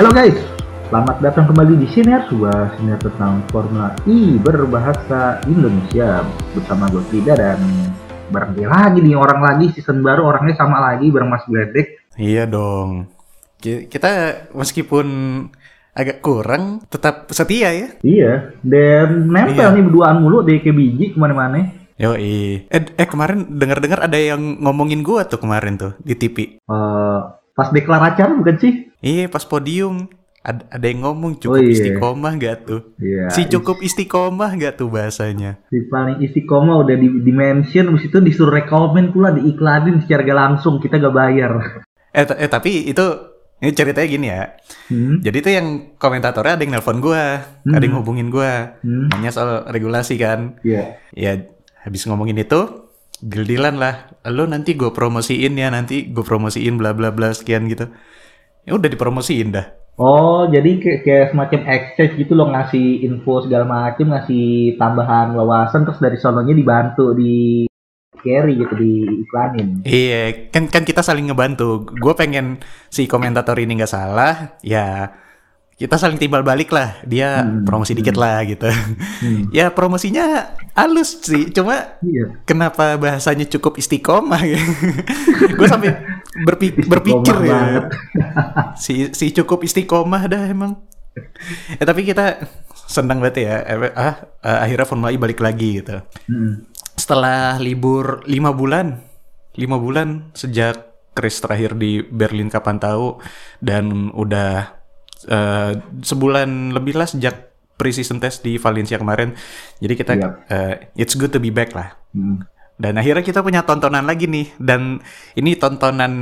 Halo guys, selamat datang kembali di Sinar sebuah sinar tentang Formula E berbahasa Indonesia bersama gue Frida dan bareng dia lagi nih orang lagi season baru orangnya sama lagi bareng Mas Gledek. Iya dong. Ki- Kita meskipun agak kurang, tetap setia ya. Iya, dan nempel Iya. nih berduaan mulu deh kayak biji ke mana-mana. Yo eh, eh kemarin dengar-dengar ada yang ngomongin gua tuh kemarin tuh di TV. Eh, pas deklar acara bukan sih? Iya pas podium ada, ada yang ngomong cukup Oh, iya. istiqomah gak tuh? Iya. Si cukup istiqomah gak tuh bahasanya? Si paling istiqomah udah di, di mention, habis itu disuruh rekomen pula diiklanin secara gak langsung kita gak bayar. Eh, eh tapi itu ini ceritanya gini ya. Hmm. Jadi tuh yang komentatornya ada yang nelpon gua, Hmm. ada yang hubungin gua, Hmm. nanya soal regulasi kan. Iya. ya habis ngomongin itu gildilan lah. Lo nanti gue promosiin ya nanti gue promosiin bla bla bla sekian gitu. Ya udah dipromosiin dah. Oh, jadi kayak, kayak semacam exchange gitu loh ngasih info segala macam, ngasih tambahan wawasan terus dari sononya dibantu di carry gitu diiklanin. iya kan kan kita saling ngebantu. Gue pengen si komentator ini nggak salah ya kita saling timbal balik lah. Dia Hmm, promosi dikit lah gitu. Hmm. ya promosinya halus sih. Cuma Iya. kenapa bahasanya cukup istiqomah ya? Gue sampai berpi- berpikir ya. si si cukup istiqomah dah emang. Eh tapi kita senang banget ya. Ah eh, akhirnya Formula E balik lagi gitu. Hmm. setelah libur lima bulan lima bulan sejak race terakhir di Berlin kapan tahu dan udah eh, sebulan lebih lah sejak pre-season test di Valencia kemarin jadi kita Iya. eh, it's good to be back lah Hmm. dan akhirnya kita punya tontonan lagi nih. Dan ini tontonan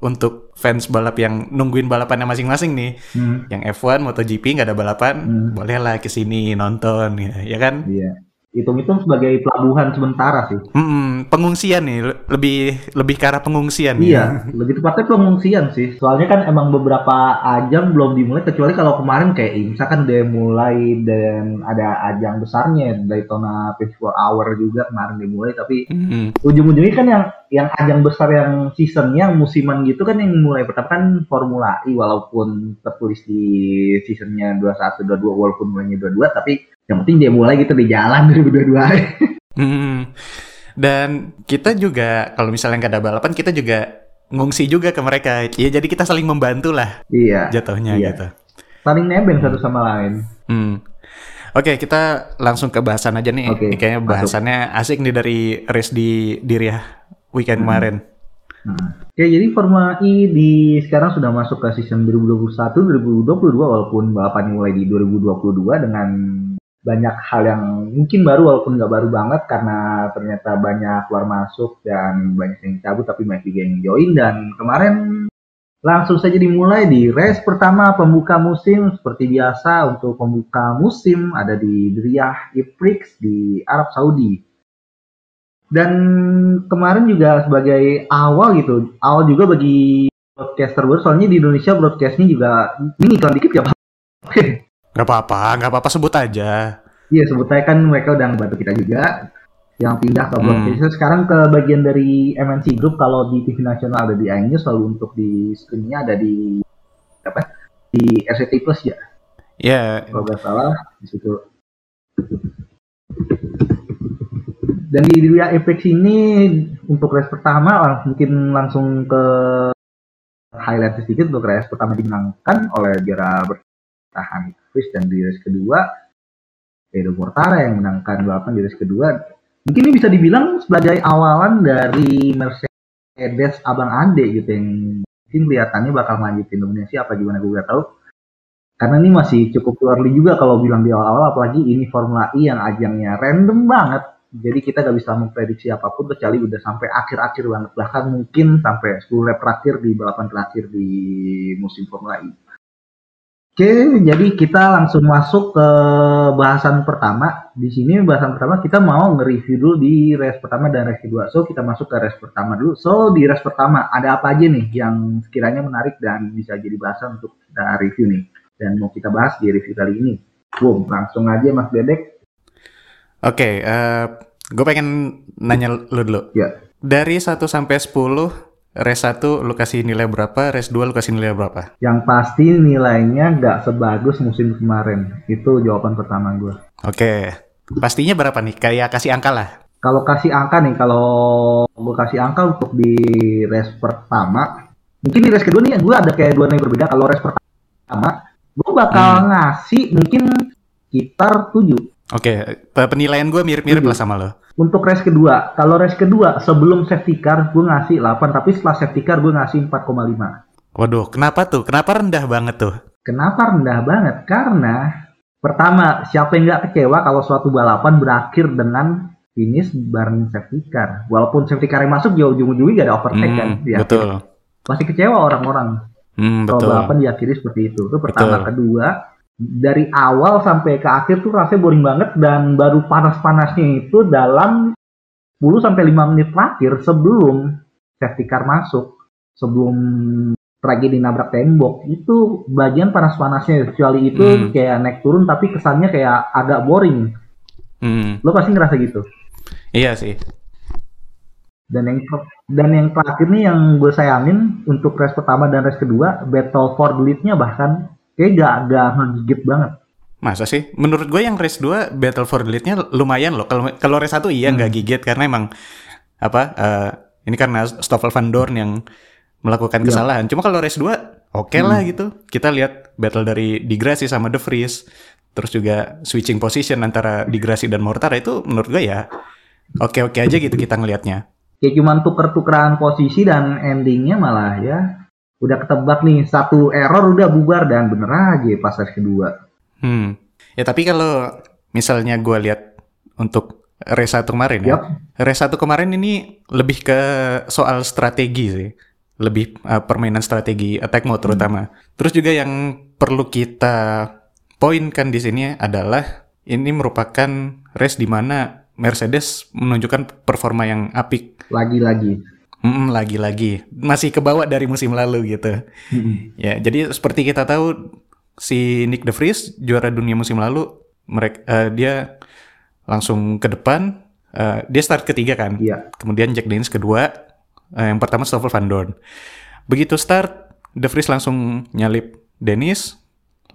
untuk fans balap yang nungguin balapannya masing-masing nih. Hmm. Yang F1, MotoGP nggak ada balapan, Hmm. bolehlah ke sini nonton ya, ya kan? Iya. Hitung-hitung sebagai pelabuhan sementara sih. Mm-mm, pengungsian nih, le- lebih lebih ke arah pengungsian nih. Iya, lebih tepatnya pengungsian sih. Soalnya kan emang beberapa ajang belum dimulai kecuali kalau kemarin kayak IMSA kan udah mulai dan ada ajang besarnya Daytona 24 Hour juga kemarin dimulai tapi Mm, ujung-ujungnya kan yang yang ajang besar yang seasonnya musiman gitu kan yang mulai pertama kan Formula E walaupun tertulis di seasonnya 21 22 walaupun mulainya 22 tapi yang penting dia mulai gitu di jalan 2022 mm. Dan kita juga kalau misalnya nggak ada balapan, kita juga ngungsi juga ke mereka. Ya jadi kita saling membantu lah iya jatuhnya Iya. gitu. saling nebeng satu sama lain Hmm. Oke, kita langsung ke bahasan aja nih. Ini Kayaknya masuk. bahasannya asik nih dari race di Diriah weekend kemarin. Hmm. Oke, jadi Formula E di sekarang sudah masuk ke season 2021 2022 walaupun balapannya mulai di 2022 dengan banyak hal yang mungkin baru walaupun nggak baru banget karena ternyata banyak keluar masuk dan banyak yang cabut tapi juga yang join. Dan kemarin langsung saja dimulai di race pertama pembuka musim. Seperti biasa untuk pembuka musim ada di Riyadh Prix di Arab Saudi. Dan kemarin juga sebagai awal gitu, awal juga bagi broadcaster baru, soalnya di Indonesia broadcastnya juga ini iklan dikit ya Pak? Gak apa-apa, gak apa-apa sebut aja. Iya sebutnya kan mereka udah ngebantu kita juga yang pindah ke Hmm. broadcaster sekarang ke bagian dari MNC Group kalau di TV nasional ada di iNews lalu untuk di streamingnya ada di apa di RCTI Plus ya Ya, kalau nggak salah di situ. Dan di Ria Apex ini untuk race pertama lang- mungkin langsung ke highlight sedikit untuk race pertama dimenangkan oleh juara bertahan Chris dan di race kedua Edo Mortara yang menangkan balapan di race kedua. Mungkin ini bisa dibilang sebagai awalan dari Mercedes Abang Ade gitu yang mungkin kelihatannya bakal lanjutin Indonesia apa gimana gue gak tahu. Karena ini masih cukup early juga kalau bilang di awal-awal apalagi ini Formula E yang ajangnya random banget. Jadi kita gak bisa memprediksi apa pun kecuali udah sampai akhir-akhir banget. Bahkan mungkin sampai 10 lap terakhir di balapan terakhir di musim Formula E Oke, jadi kita langsung masuk ke bahasan pertama. Di sini bahasan pertama kita mau nge-review dulu di race pertama dan race kedua. So, kita masuk ke race pertama dulu. So, di race pertama ada apa aja nih yang sekiranya menarik dan bisa jadi bahasan untuk kita review nih dan mau kita bahas di review kali ini. Boom, langsung aja Mas Dedek. oke. gue pengen nanya lu dulu. Ya. Dari 1 sampai 10, race 1 lu kasih nilai berapa, race 2 lu kasih nilai berapa? Yang pasti nilainya nggak sebagus musim kemarin. Itu jawaban pertama gue. Oke. Pastinya berapa nih? Kayak kasih angka lah. Kalau kasih angka nih, kalau gue kasih angka untuk di race pertama, mungkin di race kedua nih gue ada kayak dua nilai berbeda. Kalau race pertama, gue bakal Hmm. ngasih mungkin sekitar 7. Oke, pe- penilaian gue mirip-mirip lah sama lo. Untuk race kedua, kalau race kedua sebelum safety car gue ngasih 8, tapi setelah safety car gue ngasih 4,5. Waduh, kenapa tuh? Kenapa rendah banget tuh? Kenapa rendah banget? Karena pertama, siapa yang nggak kecewa kalau suatu balapan berakhir dengan finish bareng safety car. Walaupun safety car yang masuk ya ujung-ujungnya gak ada overtake kan. Hmm, di akhir. betul. Masih kecewa orang-orang Hmm, kalau betul. balapan diakhiri seperti itu. Itu pertama. Betul. Kedua, dari awal sampai ke akhir tuh rasanya boring banget dan baru panas-panasnya itu dalam 10 sampai 5 menit terakhir sebelum safety car masuk. Sebelum tragedi nabrak tembok itu bagian panas-panasnya kecuali itu Hmm. kayak naik turun tapi kesannya kayak agak boring Hmm, lo pasti ngerasa gitu iya sih. dan yang dan yang terakhir nih yang gue sayangin untuk race pertama dan race kedua battle for the lead-nya bahkan kayak gak gak ngegigit banget Masa sih? Menurut gue yang race 2 Battle for the Lead-nya lumayan loh. Kalau kalau race 1 iya nggak gigit karena emang apa eh, ini karena Stoffel Van Dorn yang melakukan Iya. kesalahan. Cuma kalau race 2 oke lah gitu. Kita lihat battle dari Di Grassi sama De Vries. Terus juga switching position antara Di Grassi dan Mortara itu menurut gue ya oke-oke aja gitu kita ngelihatnya. kayak cuman tuker-tukeran posisi dan endingnya malah ya udah ketebak nih satu error udah bubar dan bener aja pas race kedua Hmm. Ya tapi kalau misalnya gue lihat untuk race 1 kemarin ya. Yap. Race 1 kemarin ini lebih ke soal strategi sih. Lebih uh, permainan strategi attack mode terutama. Terus juga yang perlu kita poinkan di sini adalah ini merupakan race di mana Mercedes menunjukkan performa yang apik. lagi-lagi Mm, lagi-lagi masih kebawa dari musim lalu gitu. Ya, jadi seperti kita tahu si Nick De Vries juara dunia musim lalu, mereka dia langsung ke depan, eh, dia start ketiga kan. iya Kemudian Jack Dennis kedua, eh, yang pertama Stoffel Van Dorn. Begitu start, De Vries langsung nyalip Dennis,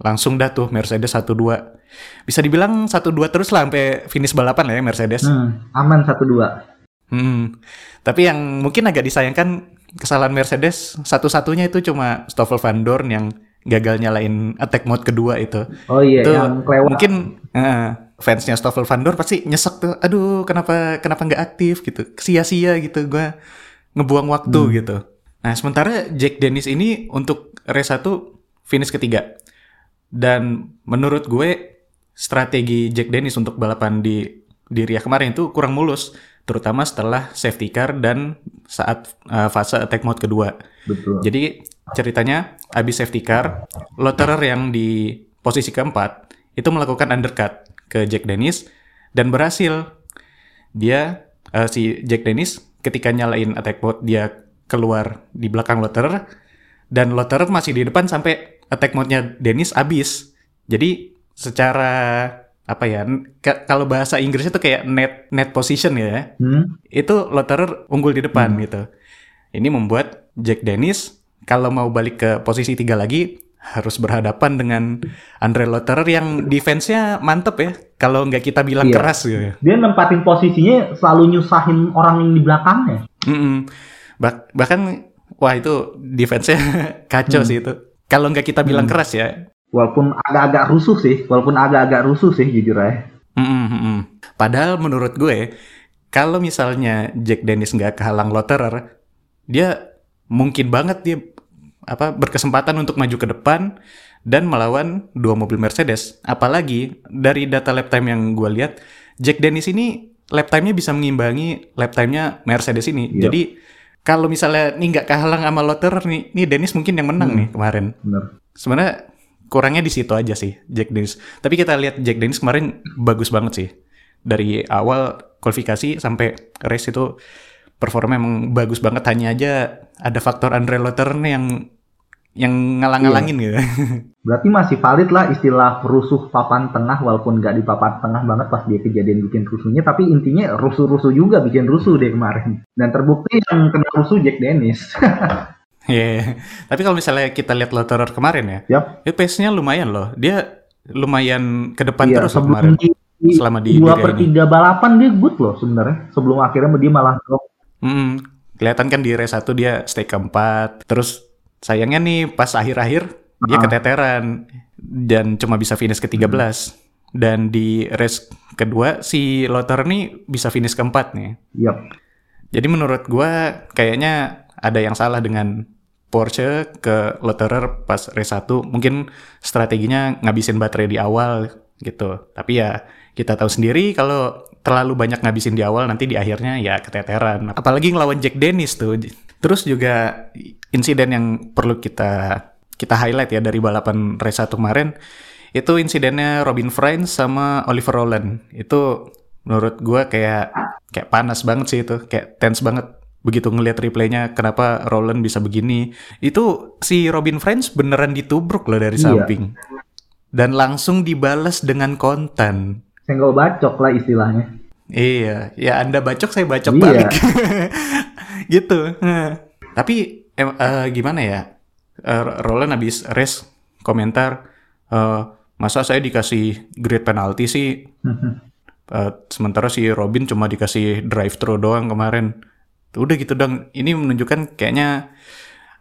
langsung dah tuh Mercedes 1-2. Bisa dibilang 1-2 terus lah sampai finish balapan lah ya Mercedes. hmm, aman satu dua Hmm. Tapi yang mungkin agak disayangkan kesalahan Mercedes satu-satunya itu cuma Stoffel Van Dorn yang gagal nyalain attack mode kedua itu. oh iya itu yang kelewat mungkin eh, fansnya Stoffel Van Dorn pasti nyesek tuh. Aduh, kenapa kenapa nggak aktif gitu? Sia-sia gitu gua ngebuang waktu Hmm. gitu. Nah, sementara Jack Dennis ini untuk race 1 finish ketiga. Dan menurut gue strategi Jack Dennis untuk balapan di di Ria kemarin itu kurang mulus, terutama setelah safety car dan saat uh, fase attack mode kedua. betul Jadi ceritanya habis safety car, Lotterer yang di posisi keempat itu melakukan undercut ke Jack Dennis dan berhasil. Dia eh, si Jack Dennis ketika nyalain attack mode dia keluar di belakang Lotterer dan Lotterer masih di depan sampai attack mode-nya Dennis habis. Jadi secara apa ya? ka- kalau bahasa Inggrisnya tuh kayak net net position ya Hmm? itu Lotterer unggul di depan gitu. Ini membuat Jack Dennis kalau mau balik ke posisi tiga lagi harus berhadapan dengan Andre Lotterer yang defense-nya mantep ya. Kalau nggak kita bilang Iya. keras gitu. Dia nempatin posisinya selalu nyusahin orang yang di belakangnya. Mm-mm. Bah- bahkan wah itu defense-nya kacau sih itu. Kalau nggak kita bilang keras ya. Walaupun agak-agak rusuh sih, walaupun agak-agak rusuh sih jujur aja. Mm-mm, mm-mm. Padahal menurut gue kalau misalnya Jack Dennis nggak kehalang Lotterer, dia mungkin banget dia apa berkesempatan untuk maju ke depan dan melawan dua mobil Mercedes. Apalagi dari data lap time yang gue lihat, Jack Dennis ini lap time-nya bisa mengimbangi lap time-nya Mercedes ini. Iya. Jadi kalau misalnya nih nggak kehalang sama Lotterer nih, nih Dennis mungkin yang menang nih kemarin. Bener. Sebenarnya kurangnya di situ aja sih Jack Dennis. Tapi kita lihat Jack Dennis kemarin bagus banget sih. Dari awal kualifikasi sampai race itu performa emang bagus banget. Hanya aja ada faktor Andre Lotterer nih yang yang ngalang-ngalangin gitu. Berarti masih valid lah istilah rusuh papan tengah walaupun nggak di papan tengah banget pas dia kejadian bikin rusuhnya tapi intinya rusuh-rusuh juga bikin rusuh deh kemarin. Dan terbukti yang kena rusuh Jack Dennis. Iya. yeah. Tapi kalau misalnya kita lihat Lotterer kemarin ya, Yap. itu pace-nya lumayan loh. Dia lumayan ke depan Iya, terus loh kemarin. di, Selama di dua per tiga balapan dia good loh sebenarnya. Sebelum akhirnya dia malah drop. Mm, kelihatan kan di race 1 dia stay keempat. Terus sayangnya nih pas akhir-akhir dia Ah. keteteran dan cuma bisa finish ke-13. Dan di race kedua si Lotter nih bisa finish keempat nih. Yap. Jadi menurut gua kayaknya ada yang salah dengan Porsche ke Lotterer pas race 1. Mungkin strateginya ngabisin baterai di awal gitu. Tapi ya kita tahu sendiri kalau terlalu banyak ngabisin di awal nanti di akhirnya ya keteteran. Apalagi ngelawan Jack Dennis tuh. Terus juga insiden yang perlu kita kita highlight ya dari balapan race 1 kemarin itu insidennya Robin Friends sama Oliver Rowland. Itu menurut gua kayak kayak panas banget sih itu, kayak tense banget begitu ngelihat replaynya kenapa Rowland bisa begini. Itu si Robin Friends beneran ditubruk loh dari Iya. samping. Dan langsung dibalas dengan kontan. Senggol bacok lah istilahnya. Iya, ya Anda bacok saya bacok Iya. balik. gitu. Tapi em, eh, gimana ya? Eh, Roland habis race komentar eh, masa saya dikasih great penalty sih Eh, sementara si Robin cuma dikasih drive thru doang kemarin. Udah gitu dong. Ini menunjukkan kayaknya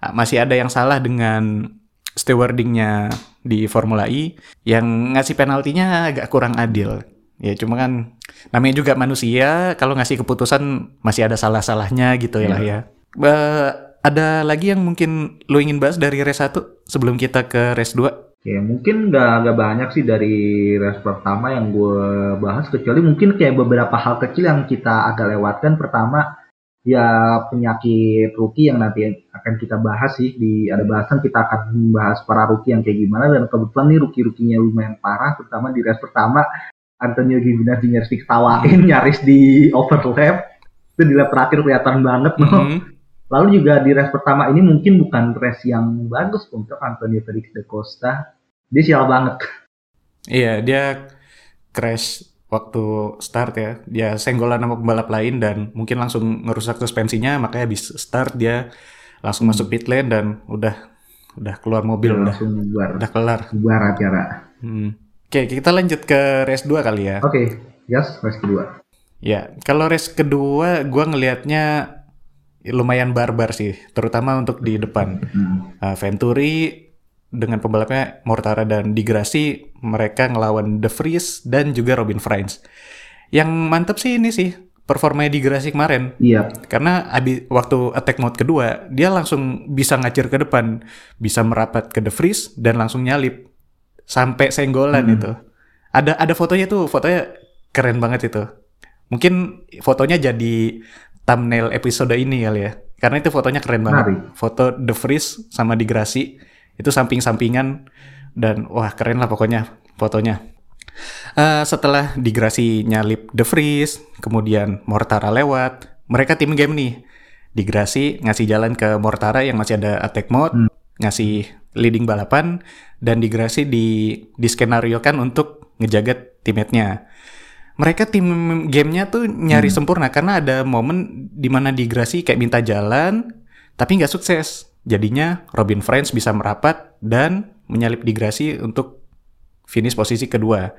ah, masih ada yang salah dengan stewardingnya di Formula E yang ngasih penaltinya agak kurang adil. Ya cuma kan namanya juga manusia kalau ngasih keputusan masih ada salah-salahnya gitu ya lah ya. Ba- ada lagi yang mungkin lo ingin bahas dari race 1 sebelum kita ke race 2? Ya mungkin nggak nggak banyak sih dari race pertama yang gue bahas kecuali mungkin kayak beberapa hal kecil yang kita agak lewatkan. Pertama ya penyakit rookie yang nanti akan kita bahas sih di ada bahasan kita akan membahas para rookie yang kayak gimana dan kebetulan nih rookie rookinya lumayan parah terutama di race pertama Antonio Giovinazzi nyaris diketawain nyaris di overlap itu di lap terakhir kelihatan banget loh. Mhm. Lalu juga di race pertama ini mungkin bukan race yang bagus untuk Antonio Felix da Costa. Dia sial banget. Iya, dia crash waktu start ya. Dia senggolan sama pembalap lain dan mungkin langsung ngerusak suspensinya, makanya habis start dia langsung masuk pit lane dan udah udah keluar mobil Dia udah bubar. udah kelar. Bubar acara. Hmm. Oke, kita lanjut ke race 2 kali ya. Oke, yes, race kedua. Ya, kalau race kedua gua ngelihatnya lumayan barbar sih, terutama untuk di depan. Hmm. Uh, Venturi dengan pembalapnya Mortara dan Digrasi mereka ngelawan De Vries dan juga Robin Friends. Yang mantep sih ini sih performanya Digrasi kemarin Iya, karena abi, waktu attack mode kedua dia langsung bisa ngacir ke depan, bisa merapat ke De Vries dan langsung nyalip sampai senggolan Hmm. itu. Ada ada fotonya tuh, fotonya keren banget itu. Mungkin fotonya jadi thumbnail episode ini kali ya. Karena itu fotonya keren banget. Menarik. Foto De Vries sama Digrasi itu samping-sampingan dan wah keren lah pokoknya fotonya. Eh, setelah Digrasi nyalip De Vries, kemudian Mortara lewat, mereka tim game nih. Digrasi ngasih jalan ke Mortara yang masih ada attack mode, Hmm. ngasih leading balapan, dan Digrasi di diskenariokan untuk ngejaga teammate-nya. Mereka tim gamenya tuh nyari sempurna karena ada momen di mana Digrasi kayak minta jalan, tapi nggak sukses. Jadinya Robin Friends bisa merapat dan menyalip Digrasi untuk finish posisi kedua.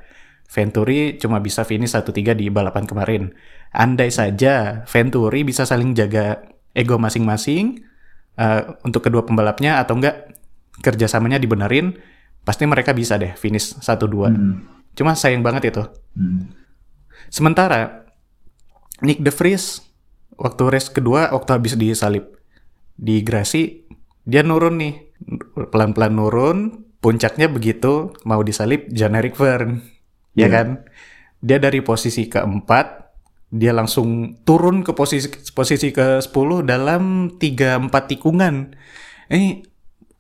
Venturi cuma bisa finish 1-3 di balapan kemarin. Andai saja Venturi bisa saling jaga ego masing-masing eh, untuk kedua pembalapnya atau enggak kerjasamanya dibenerin, pasti mereka bisa deh finish 1-2. Hmm. Cuma sayang banget itu. Hmm. Sementara Nick De Vries waktu race kedua waktu habis disalip di Grasi dia nurun nih pelan-pelan nurun puncaknya begitu mau disalip Jan-Erik Verne ya Iya. kan dia dari posisi keempat dia langsung turun ke posisi posisi ke 10 dalam 3 4 tikungan ini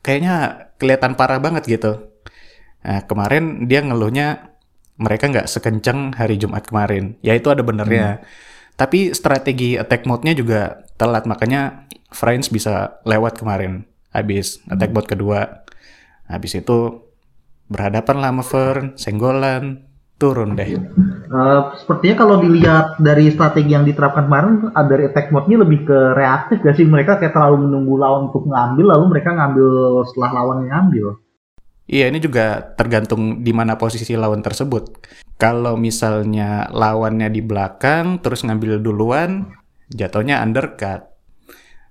kayaknya kelihatan parah banget gitu nah kemarin dia ngeluhnya mereka nggak sekencang hari Jumat kemarin. Ya itu ada benernya. Tapi strategi attack mode-nya juga telat, makanya Friends bisa lewat kemarin. Habis attack mode kedua. Habis itu berhadapan lah sama Fern, senggolan, turun deh. Uh, sepertinya kalau dilihat dari strategi yang diterapkan kemarin, dari attack mode-nya lebih ke reaktif gak sih? Mereka kayak terlalu menunggu lawan untuk ngambil, lalu mereka ngambil setelah lawan yang ngambil. Iya, ini juga tergantung di mana posisi lawan tersebut. Kalau misalnya lawannya di belakang, terus ngambil duluan, jatuhnya undercut.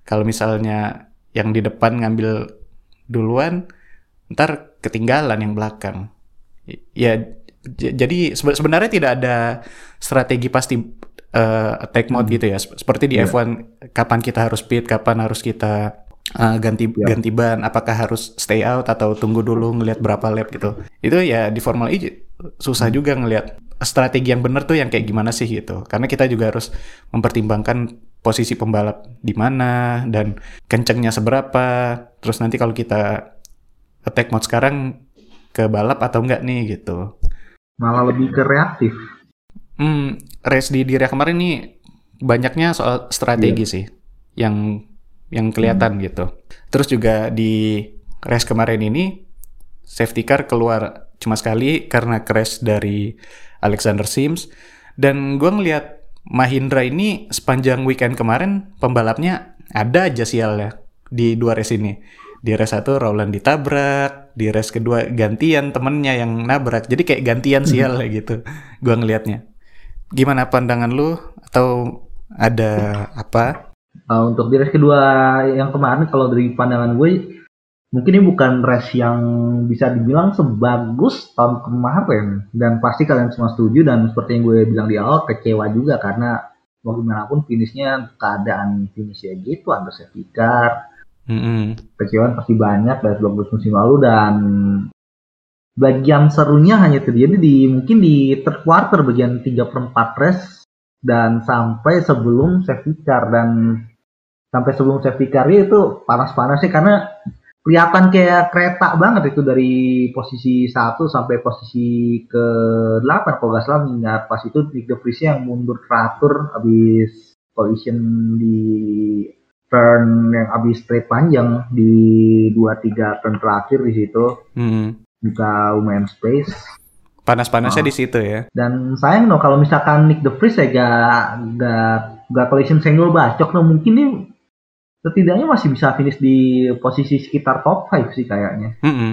Kalau misalnya yang di depan ngambil duluan, ntar ketinggalan yang belakang. Ya, jadi sebenarnya tidak ada strategi pasti uh, attack mode hmm. gitu ya. Seperti di yeah. F1 kapan kita harus speed, kapan harus kita uh, ganti yeah. ganti ban, apakah harus stay out atau tunggu dulu ngelihat berapa lap gitu. Itu ya di Formula E susah juga ngelihat strategi yang benar tuh yang kayak gimana sih gitu. Karena kita juga harus mempertimbangkan posisi pembalap di mana dan kencengnya seberapa. Terus nanti kalau kita attack mode sekarang ke balap atau enggak nih gitu malah lebih ke reaktif. Hmm, race di Diriyah kemarin nih banyaknya soal strategi yeah. sih yang yang kelihatan hmm. gitu. Terus juga di race kemarin ini safety car keluar cuma sekali karena crash dari Alexander Sims dan gue ngeliat Mahindra ini sepanjang weekend kemarin pembalapnya ada aja sialnya di dua race ini. Di race satu Roland ditabrak, di race kedua gantian temennya yang nabrak jadi kayak gantian hmm. sial kayak gitu gua ngelihatnya gimana pandangan lu atau ada apa uh, untuk di race kedua yang kemarin kalau dari pandangan gue mungkin ini bukan race yang bisa dibilang sebagus tahun kemarin. Dan pasti kalian semua setuju dan seperti yang gue bilang di awal kecewa juga karena bagaimanapun finishnya keadaan finishnya gitu under safety car. Mm-hmm. Kecewaan pasti banyak dari 12 musim lalu dan bagian serunya hanya terjadi di mungkin di third quarter bagian 3 per 4 race dan sampai sebelum safety car. Dan sampai sebelum safety car itu panas-panasnya karena kelihatan kayak kereta banget itu dari posisi 1 sampai posisi ke 8 kalau nggak salah mengingat pas itu Nick De Vries yang mundur teratur habis collision di turn yang habis straight panjang di dua tiga turn terakhir di situ hmm. buka lumayan space panas-panasnya oh. di situ ya dan sayang no kalau misalkan Nick De Vries ya gak gak gak collision senggol bacok no mungkin nih setidaknya masih bisa finish di posisi sekitar top 5 sih kayaknya mm -hmm.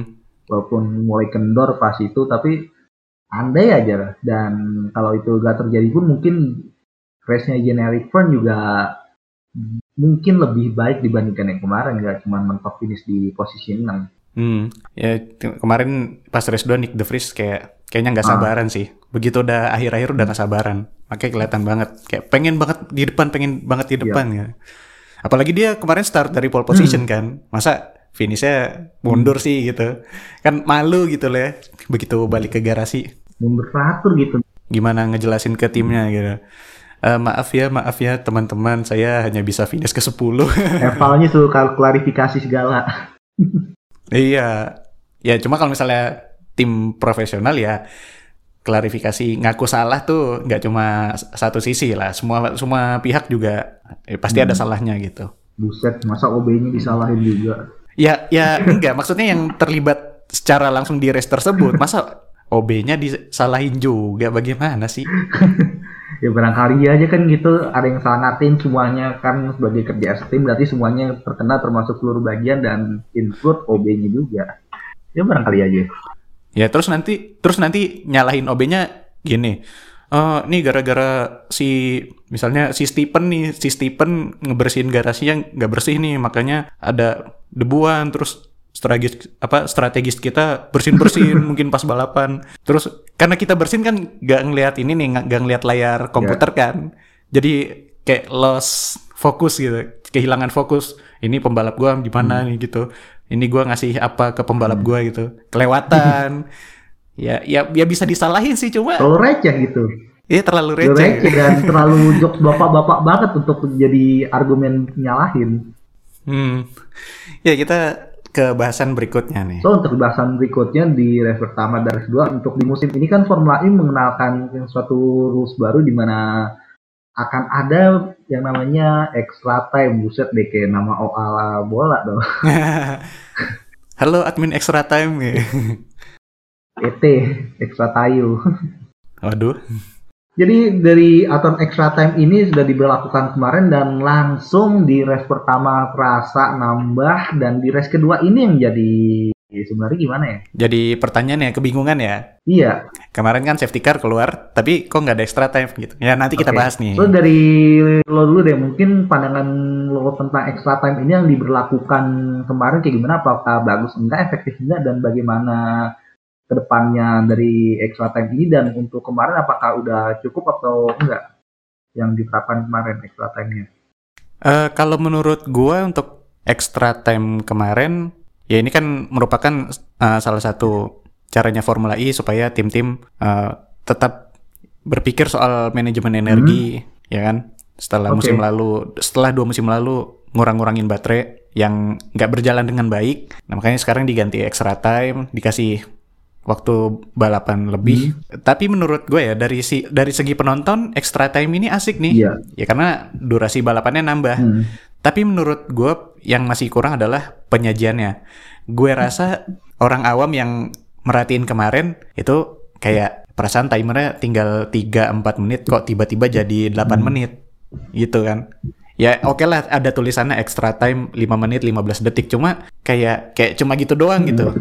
walaupun mulai kendor pas itu tapi andai aja dan kalau itu gak terjadi pun mungkin race-nya Generic Fern juga mungkin lebih baik dibandingkan yang kemarin nggak cuma mentok finish di posisi 6. Hmm, ya kemarin pas race 2 Nick De Vries kayak kayaknya nggak ah. sabaran ah. sih. Begitu udah akhir-akhir udah nggak sabaran. Makanya kelihatan banget kayak pengen banget di depan, pengen banget di depan yeah. ya. Apalagi dia kemarin start dari pole position hmm. kan. Masa finishnya mundur hmm. sih gitu. Kan malu gitu loh ya. Begitu balik ke garasi. Mundur teratur gitu. Gimana ngejelasin ke timnya gitu uh, maaf ya, maaf ya teman-teman, saya hanya bisa finish ke 10. Evalnya tuh klarifikasi segala. iya. Ya cuma kalau misalnya tim profesional ya klarifikasi ngaku salah tuh nggak cuma satu sisi lah. Semua semua pihak juga eh, pasti hmm. ada salahnya gitu. Buset, masa OB-nya disalahin juga? Ya, ya enggak. Maksudnya yang terlibat secara langsung di race tersebut, masa OB-nya disalahin juga? Bagaimana sih? ya barangkali aja kan gitu ada yang salah ngatin semuanya kan sebagai kerja tim berarti semuanya terkena termasuk seluruh bagian dan include OB-nya juga ya barangkali aja ya terus nanti terus nanti nyalahin OB-nya gini. Uh, nih gara-gara si misalnya si Stephen nih si Stephen ngebersihin garasinya nggak bersih nih makanya ada debuan terus strategis apa strategis kita bersin bersin mungkin pas balapan. Terus karena kita bersin kan gak ngelihat ini nih gak ngelihat layar komputer yeah. kan. Jadi kayak loss fokus gitu kehilangan fokus. Ini pembalap gua di mana hmm. nih gitu ini gua ngasih apa ke pembalap hmm. gua gitu kelewatan ya ya ya bisa disalahin sih cuma terlalu receh gitu Iya terlalu receh. receh dan terlalu jok bapak-bapak banget untuk jadi argumen nyalahin. Hmm. Ya kita ke bahasan berikutnya nih. So untuk bahasan berikutnya di race pertama dan race kedua untuk di musim ini kan Formula E mengenalkan suatu rules baru di mana akan ada yang namanya extra time buset deh kayak nama OAL bola dong Halo admin extra time ya. ET extra tayu Waduh. jadi dari aturan extra time ini sudah diberlakukan kemarin dan langsung di race pertama terasa nambah dan di race kedua ini yang jadi sebenarnya gimana ya Jadi pertanyaannya kebingungan ya. iya Kemarin kan safety car keluar, tapi kok nggak ada extra time gitu. Ya nanti kita bahas nih. So dari lo dulu deh, mungkin pandangan lo tentang extra time ini yang diberlakukan kemarin kayak gimana? Apakah bagus enggak, efektif enggak, dan bagaimana ke depannya dari extra time ini dan untuk kemarin apakah udah cukup atau enggak yang diterapkan kemarin extra time-nya? Eh, kalau menurut gua untuk extra time kemarin, ya ini kan merupakan eh, salah satu caranya Formula E supaya tim-tim eh, tetap berpikir soal manajemen energi, ya kan? Setelah Oke. musim lalu, setelah dua musim lalu ngurang-ngurangin baterai yang nggak berjalan dengan baik, nah makanya sekarang diganti extra time, dikasih waktu balapan lebih. Tapi menurut gue ya dari si dari segi penonton extra time ini asik nih. Iya. Ya karena durasi balapannya nambah. Hmm. Tapi menurut gue yang masih kurang adalah penyajiannya. Gue rasa orang awam yang merhatiin kemarin itu kayak perasaan timernya tinggal 3-4 menit kok tiba-tiba jadi 8 menit gitu kan. Ya oke lah ada tulisannya extra time 5 menit 15 detik cuma kayak kayak cuma gitu doang gitu.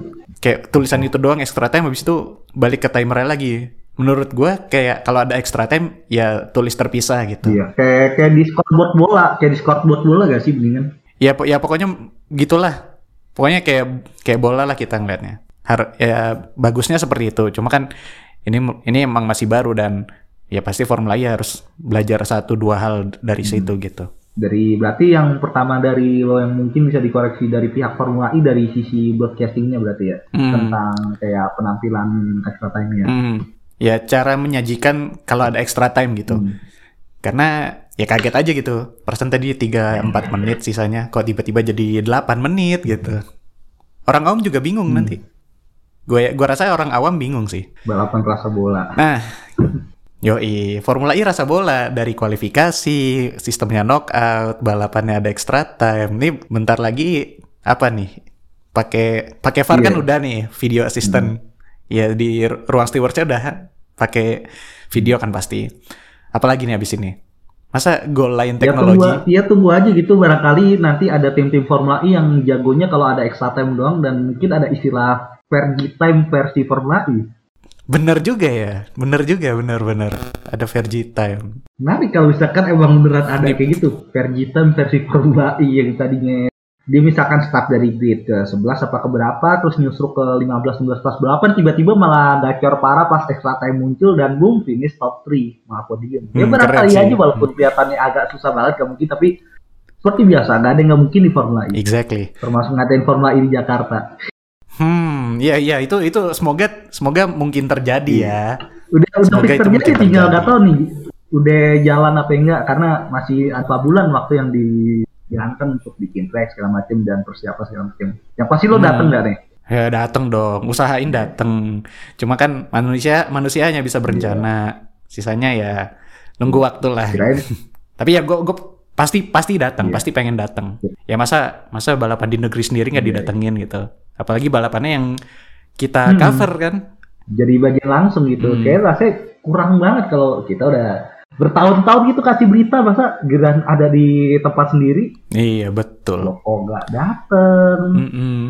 Kayak tulisan itu doang extra time habis itu balik ke timernya lagi. Menurut gue kayak kalau ada extra time ya tulis terpisah gitu. Iya, kayak kayak di scoreboard bola, kayak di scoreboard bola gak sih mendingan? ya po- ya pokoknya gitulah pokoknya kayak kayak bola lah kita ngeliatnya Har ya bagusnya seperti itu cuma kan ini ini emang masih baru dan ya pasti Formula E harus belajar satu dua hal dari situ gitu Dari berarti yang pertama dari lo yang mungkin bisa dikoreksi dari pihak Formula E dari sisi broadcastingnya berarti ya Hmm. tentang kayak penampilan extra time-nya. Hmm. ya cara menyajikan kalau ada extra time gitu Hmm. karena ya kaget aja gitu persen tadi 3-4 menit sisanya kok tiba-tiba jadi 8 menit gitu orang awam juga bingung nanti gue gue rasa orang awam bingung sih Balapan rasa bola. Nah, yoi, Formula E rasa bola dari kualifikasi, sistemnya knockout, balapannya ada extra time. Nih bentar lagi apa nih? Pakai pakai VAR kan Iya. udah nih, video assistant. Ya di ruang stewardnya udah pakai video kan pasti. Apalagi nih abis ini? Masa goal line Ya teknologi? tunggu, ya tunggu aja gitu barangkali nanti ada tim-tim Formula E yang jagonya kalau ada extra time doang dan mungkin ada istilah Fergie time versi Formula E. Bener juga ya, bener juga, bener-bener. Ada Vergi time. Menarik kalau misalkan emang beneran ada kayak gitu Fergie time versi Formula E yang tadinya dia misalkan start dari grid ke 11 apa ke berapa terus nyusruk ke 15 16 pas balapan tiba-tiba malah gacor parah pas extra time muncul dan boom finish top 3 malah podium. Ya Hmm, barangkali keren sih. aja walaupun kelihatannya agak susah banget gak mungkin tapi seperti biasa nggak ada yang nggak mungkin di Formula E Exactly. termasuk ngatain Formula E di Jakarta. Iya iya itu itu semoga semoga mungkin terjadi ya. Udah udah Semoga fix itu terjadi mungkin tinggal terjadi. nggak tahu nih udah jalan apa enggak karena masih apa bulan waktu yang dijalankan untuk bikin track segala macam dan persiapan segala macam. Yang pasti lo Hmm. dateng nggak nih? Ya dateng dong, usahain dateng. Cuma kan manusia manusianya bisa berencana, sisanya ya nunggu waktu lah. Tapi ya gue gue pasti pasti datang, Iya. pasti pengen datang. Ya masa masa balapan di negeri sendiri nggak Iya. didatengin gitu. Apalagi balapannya yang kita Hmm. cover kan. jadi bagian langsung gitu. Hmm. Kayak rasanya kurang banget kalau kita udah bertahun-tahun gitu kasih berita masa giliran ada di tempat sendiri Iya betul. lo kok nggak dateng. Mm-mm.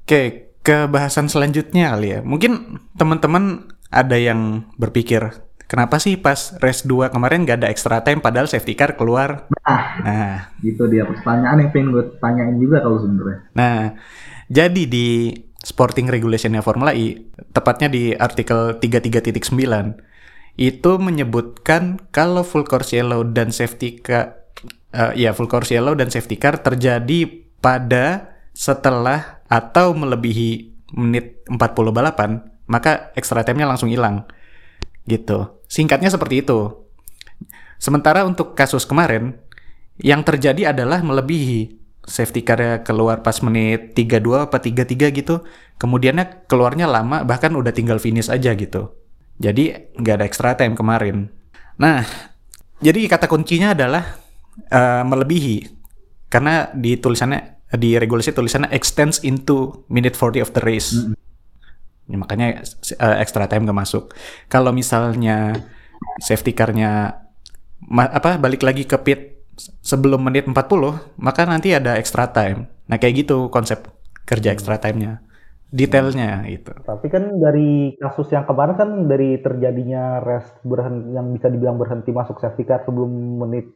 Oke, ke bahasan selanjutnya kali ya. Mungkin teman-teman ada yang berpikir, kenapa sih pas race 2 kemarin nggak ada extra time padahal safety car keluar? Nah, Nah, gitu dia pertanyaan yang pengen gue tanyain juga kalau sebenarnya. nah jadi di sporting regulationnya Formula E, tepatnya di artikel 33.9, itu menyebutkan kalau full course yellow dan safety car, eh, ya full course yellow dan safety car terjadi pada setelah atau melebihi menit 40 balapan, maka extra time-nya langsung hilang. Gitu. Singkatnya seperti itu. Sementara untuk kasus kemarin, yang terjadi adalah melebihi safety car keluar pas menit 32 apa 33 gitu. Kemudiannya keluarnya lama bahkan udah tinggal finish aja gitu. Jadi nggak ada extra time kemarin. Nah, Jadi kata kuncinya adalah uh, melebihi karena di tulisannya di regulasi tulisannya extends into minute 40 of the race. Mm -hmm. ya, makanya uh, extra time gak masuk. Kalau misalnya safety car-nya apa balik lagi ke pit sebelum menit 40, maka nanti ada extra time. Nah, kayak gitu konsep kerja extra time-nya. Detailnya itu. Tapi kan dari kasus yang kemarin kan dari terjadinya rest berhenti yang bisa dibilang berhenti masuk safety car sebelum menit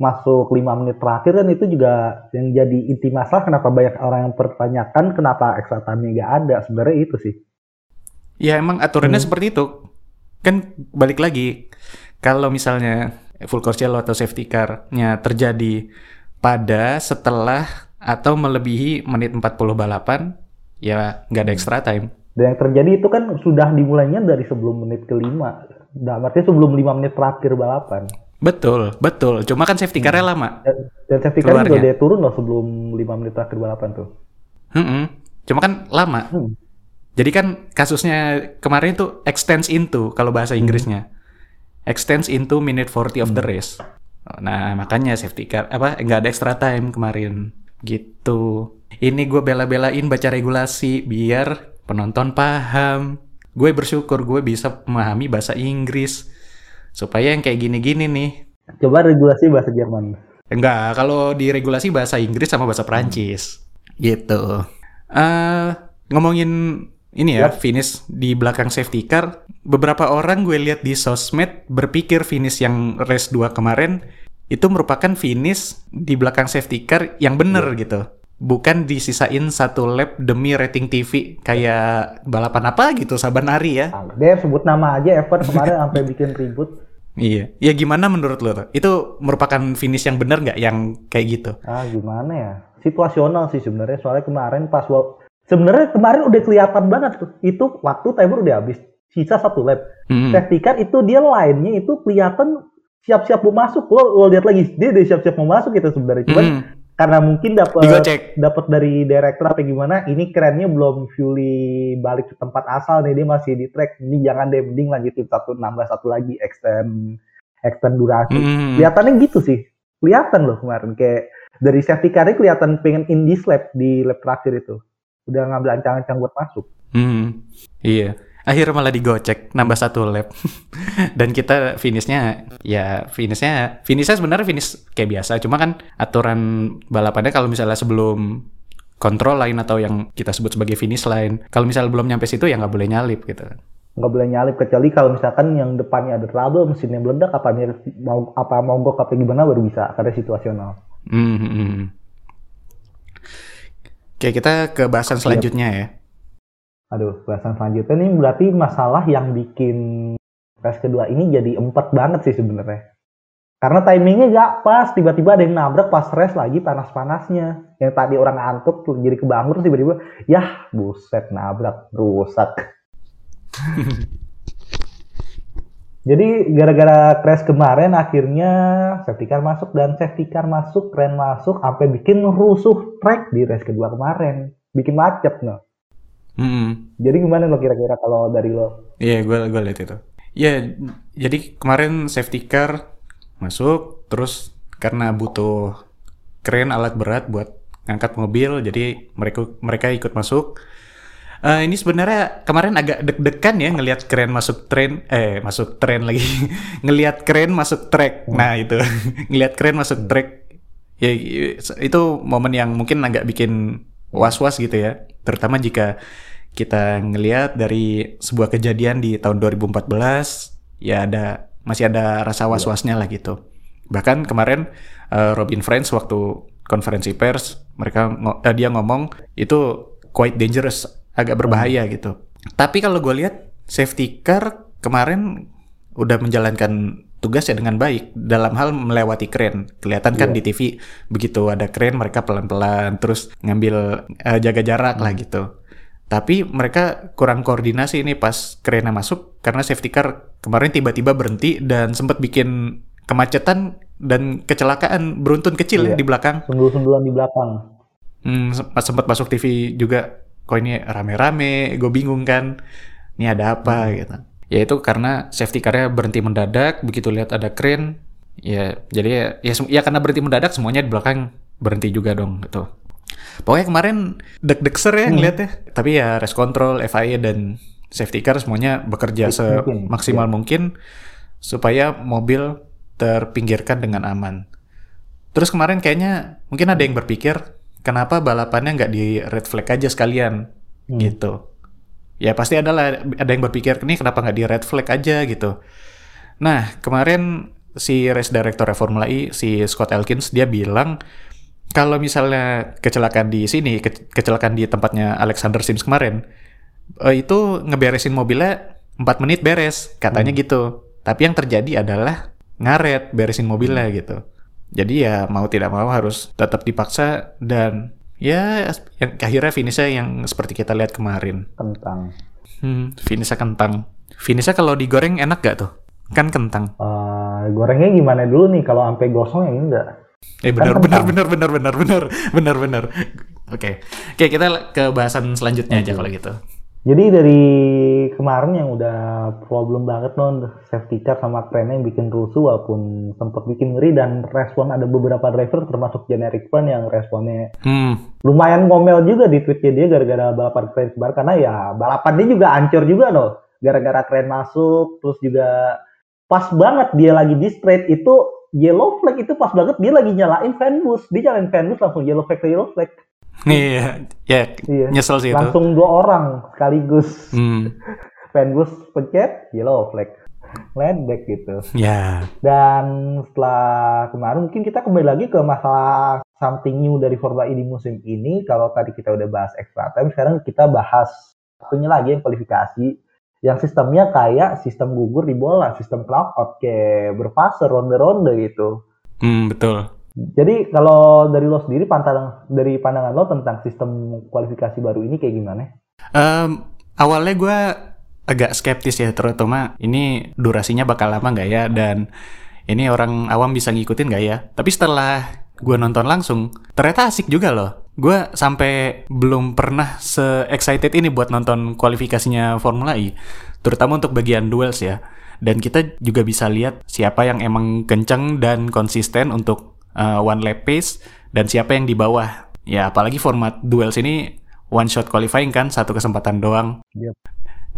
masuk lima menit terakhir kan itu juga yang jadi inti masalah kenapa banyak orang yang pertanyakan kenapa extra time nggak ada sebenarnya itu sih. Ya emang aturannya hmm. seperti itu. Kan balik lagi kalau misalnya full course yellow atau safety car-nya terjadi pada setelah atau melebihi menit 40 balapan ya nggak ada extra time. Dan yang terjadi itu kan sudah dimulainya dari sebelum menit kelima. Nah, artinya sebelum lima menit terakhir balapan. Betul, betul. Cuma kan safety car-nya hmm. lama. Dan, dan safety car juga dia turun loh sebelum 5 menit terakhir balapan tuh. Hmm, -hmm. Cuma kan lama. Hmm. Jadi kan kasusnya kemarin itu extends into kalau bahasa hmm. Extends into minute 40 of the hmm. race. Nah, makanya safety car apa nggak ada extra time kemarin. Gitu. Ini gue bela-belain baca regulasi biar penonton paham. Gue bersyukur gue bisa memahami bahasa Inggris supaya yang kayak gini-gini nih. Coba regulasi bahasa Jerman. Enggak, kalau di regulasi bahasa Inggris sama bahasa Perancis. Hmm. Gitu. Uh, ngomongin ini ya, yep. finish di belakang safety car. Beberapa orang gue lihat di sosmed berpikir finish yang race 2 kemarin itu merupakan finish di belakang safety car yang bener yep. gitu. Bukan disisain satu lap demi rating TV kayak balapan apa gitu saban hari ya. Dia sebut nama aja Evan kemarin sampai bikin ribut. Iya, ya gimana menurut lo tuh? Itu merupakan finish yang benar nggak yang kayak gitu? Ah gimana ya? Situasional sih sebenarnya. Soalnya kemarin pas sebenarnya kemarin udah kelihatan banget tuh. Itu waktu timer udah habis, sisa satu lap. Hmm. Safety car itu dia lainnya itu kelihatan siap-siap mau masuk. Lo, lo lihat lagi, dia udah siap-siap mau masuk gitu sebenarnya. Cuman hmm karena mungkin dapat dapat dari director apa gimana ini kerennya belum fully balik ke tempat asal nih dia masih di track ini jangan deh mending lanjutin satu enam satu lagi extend extend durasi mm. kelihatannya gitu sih kelihatan loh kemarin kayak dari safety car kelihatan pengen in this lap di lap terakhir itu udah ngambil ancang-ancang buat masuk. Mm. iya. Akhirnya malah digocek nambah satu lap. Dan kita finishnya ya finishnya finishnya sebenarnya finish kayak biasa. Cuma kan aturan balapannya kalau misalnya sebelum kontrol lain atau yang kita sebut sebagai finish line kalau misalnya belum nyampe situ ya nggak boleh nyalip gitu. Nggak boleh nyalip kecuali kalau misalkan yang depannya ada trouble mesinnya meledak apa mau apa mogok apa gimana baru bisa karena situasional. Mm -hmm. Oke kita ke bahasan selanjutnya ya Aduh, bahasan selanjutnya ini berarti masalah yang bikin race kedua ini jadi empat banget sih sebenarnya. Karena timingnya gak pas, tiba-tiba ada yang nabrak pas race lagi panas-panasnya. Yang tadi orang ngantuk tuh jadi kebangun terus tiba-tiba, yah buset nabrak, rusak. jadi gara-gara crash kemarin akhirnya safety car masuk dan safety car masuk, keren masuk, sampai bikin rusuh track di race kedua kemarin. Bikin macet no. Hmm. Jadi gimana lo kira-kira kalau dari lo? Iya, yeah, gue gue lihat itu. Ya, yeah, jadi kemarin safety car masuk, terus karena butuh keren alat berat buat ngangkat mobil, jadi mereka mereka ikut masuk. Uh, ini sebenarnya kemarin agak deg-degan ya ngelihat keren masuk tren, eh masuk tren lagi, ngelihat keren masuk track. Hmm. Nah itu, ngelihat keren masuk track, ya itu momen yang mungkin agak bikin was-was gitu ya, terutama jika kita ngelihat dari sebuah kejadian di tahun 2014 ya ada masih ada rasa iya. was-wasnya lah gitu. Bahkan kemarin uh, Robin Friends waktu konferensi pers mereka uh, dia ngomong itu quite dangerous, agak berbahaya hmm. gitu. Tapi kalau gue lihat safety car kemarin udah menjalankan tugasnya dengan baik dalam hal melewati keren. Kelihatan kan yeah. di TV begitu ada keren mereka pelan-pelan terus ngambil uh, jaga jarak lah gitu. Tapi mereka kurang koordinasi ini pas kerennya masuk karena safety car kemarin tiba-tiba berhenti dan sempat bikin kemacetan dan kecelakaan beruntun kecil iya. ya di belakang. Sundul-sundulan di belakang. Hmm, sempat masuk TV juga. Kok ini rame-rame, gue bingung kan. Ini ada apa hmm. gitu. Ya itu karena safety car-nya berhenti mendadak, begitu lihat ada keren, Ya, jadi ya, ya, ya karena berhenti mendadak semuanya di belakang berhenti juga dong gitu. Pokoknya kemarin deg-degser ya ngeliatnya. Tapi ya race control, FIA dan safety car semuanya bekerja Mungkin, semaksimal mungkin supaya mobil terpinggirkan dengan aman. Terus kemarin kayaknya mungkin ada yang berpikir kenapa balapannya nggak di red flag aja sekalian gitu. Ya pasti adalah ada yang berpikir ini kenapa nggak di red flag aja gitu. Nah kemarin si race director Formula E si Scott Elkins dia bilang kalau misalnya kecelakaan di sini ke- kecelakaan di tempatnya Alexander Sims kemarin eh, itu ngeberesin mobilnya 4 menit beres katanya gitu. Tapi yang terjadi adalah ngaret beresin mobilnya gitu. Jadi ya mau tidak mau harus tetap dipaksa dan ya yang akhirnya finishnya yang seperti kita lihat kemarin. Kentang. Hmm, finishnya kentang. Finishnya kalau digoreng enak gak tuh? Kan kentang. Eh, gorengnya gimana dulu nih kalau sampai gosong yang enggak? Eh benar Kan benar benar benar benar benar benar benar. Oke. Oke, kita ke bahasan selanjutnya aja kalau gitu. Jadi dari kemarin yang udah problem banget non safety car sama kerennya yang bikin rusuh walaupun sempat bikin ngeri dan respon ada beberapa driver termasuk generic fan yang responnya Hmm, lumayan ngomel juga di tweetnya dia gara-gara balapan keren sebar karena ya balapan dia juga hancur juga loh gara-gara keren masuk terus juga pas banget dia lagi di straight itu yellow flag itu pas banget dia lagi nyalain fan bus dia nyalain fan bus langsung yellow flag ke yellow flag iya, ya Iya. nyesel sih itu. langsung dua orang sekaligus Hmm, fan bus pencet yellow flag land back gitu ya. dan setelah kemarin mungkin kita kembali lagi ke masalah something new dari Formula E di musim ini. Kalau tadi kita udah bahas extra time, sekarang kita bahas satunya lagi yang kualifikasi. Yang sistemnya kayak sistem gugur di bola, sistem knockout kayak berfase ronde-ronde gitu. Hmm, betul. Jadi kalau dari lo sendiri pandangan dari pandangan lo tentang sistem kualifikasi baru ini kayak gimana? Em, awalnya gue agak skeptis ya, terutama ini durasinya bakal lama nggak ya, dan ini orang awam bisa ngikutin nggak ya. Tapi setelah gue nonton langsung, ternyata asik juga loh. Gue sampai belum pernah se-excited ini buat nonton kualifikasinya Formula E, terutama untuk bagian duels ya. Dan kita juga bisa lihat siapa yang emang kenceng dan konsisten untuk uh, one lap pace, dan siapa yang di bawah. Ya, apalagi format duels ini one shot qualifying kan, satu kesempatan doang. Yep.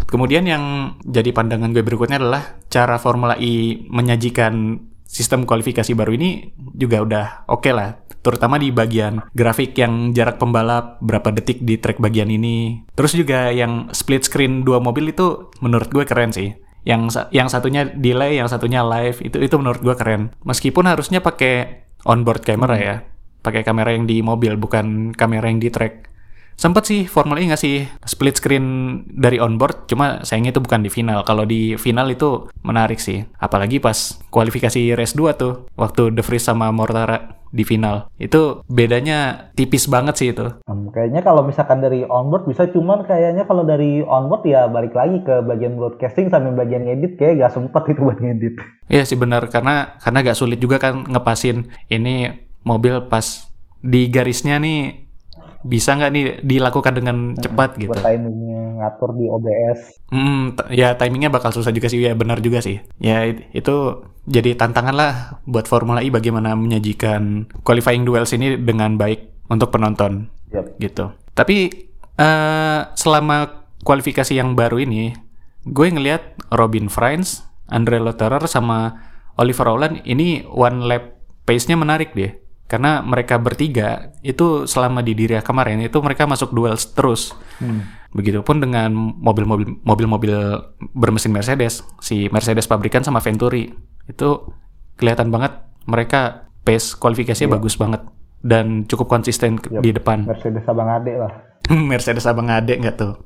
Kemudian yang jadi pandangan gue berikutnya adalah cara Formula E menyajikan sistem kualifikasi baru ini juga udah oke lah. Terutama di bagian grafik yang jarak pembalap berapa detik di track bagian ini. Terus juga yang split screen dua mobil itu menurut gue keren sih. Yang yang satunya delay, yang satunya live itu itu menurut gue keren. Meskipun harusnya pakai onboard camera ya, pakai kamera yang di mobil bukan kamera yang di track. Sempet sih Formula E ngasih split screen dari onboard, cuma sayangnya itu bukan di final. Kalau di final itu menarik sih. Apalagi pas kualifikasi race 2 tuh, waktu De Vries sama Mortara di final. Itu bedanya tipis banget sih itu. Hmm, kayaknya kalau misalkan dari onboard bisa cuman kayaknya kalau dari onboard ya balik lagi ke bagian broadcasting sampai bagian edit kayak gak sempet itu buat ngedit. Iya sih benar, karena karena gak sulit juga kan ngepasin ini mobil pas di garisnya nih bisa nggak nih dilakukan dengan cepat gitu. Buat timingnya ngatur di OBS. Hmm, ya timingnya bakal susah juga sih, ya benar juga sih. Ya it- itu jadi tantangan lah buat Formula E bagaimana menyajikan qualifying duels ini dengan baik untuk penonton Yap. gitu. Tapi eh selama kualifikasi yang baru ini, gue ngelihat Robin Friends, Andre Lotterer sama Oliver Rowland ini one lap pace-nya menarik deh. Karena mereka bertiga itu selama di Diriyah kemarin itu mereka masuk duels terus. Hmm. Begitupun dengan mobil-mobil mobil-mobil bermesin Mercedes, si Mercedes pabrikan sama Venturi. Itu kelihatan banget mereka pace kualifikasinya bagus banget dan cukup konsisten ke- di depan. Mercedes abang adek lah. Mercedes abang ade nggak tuh?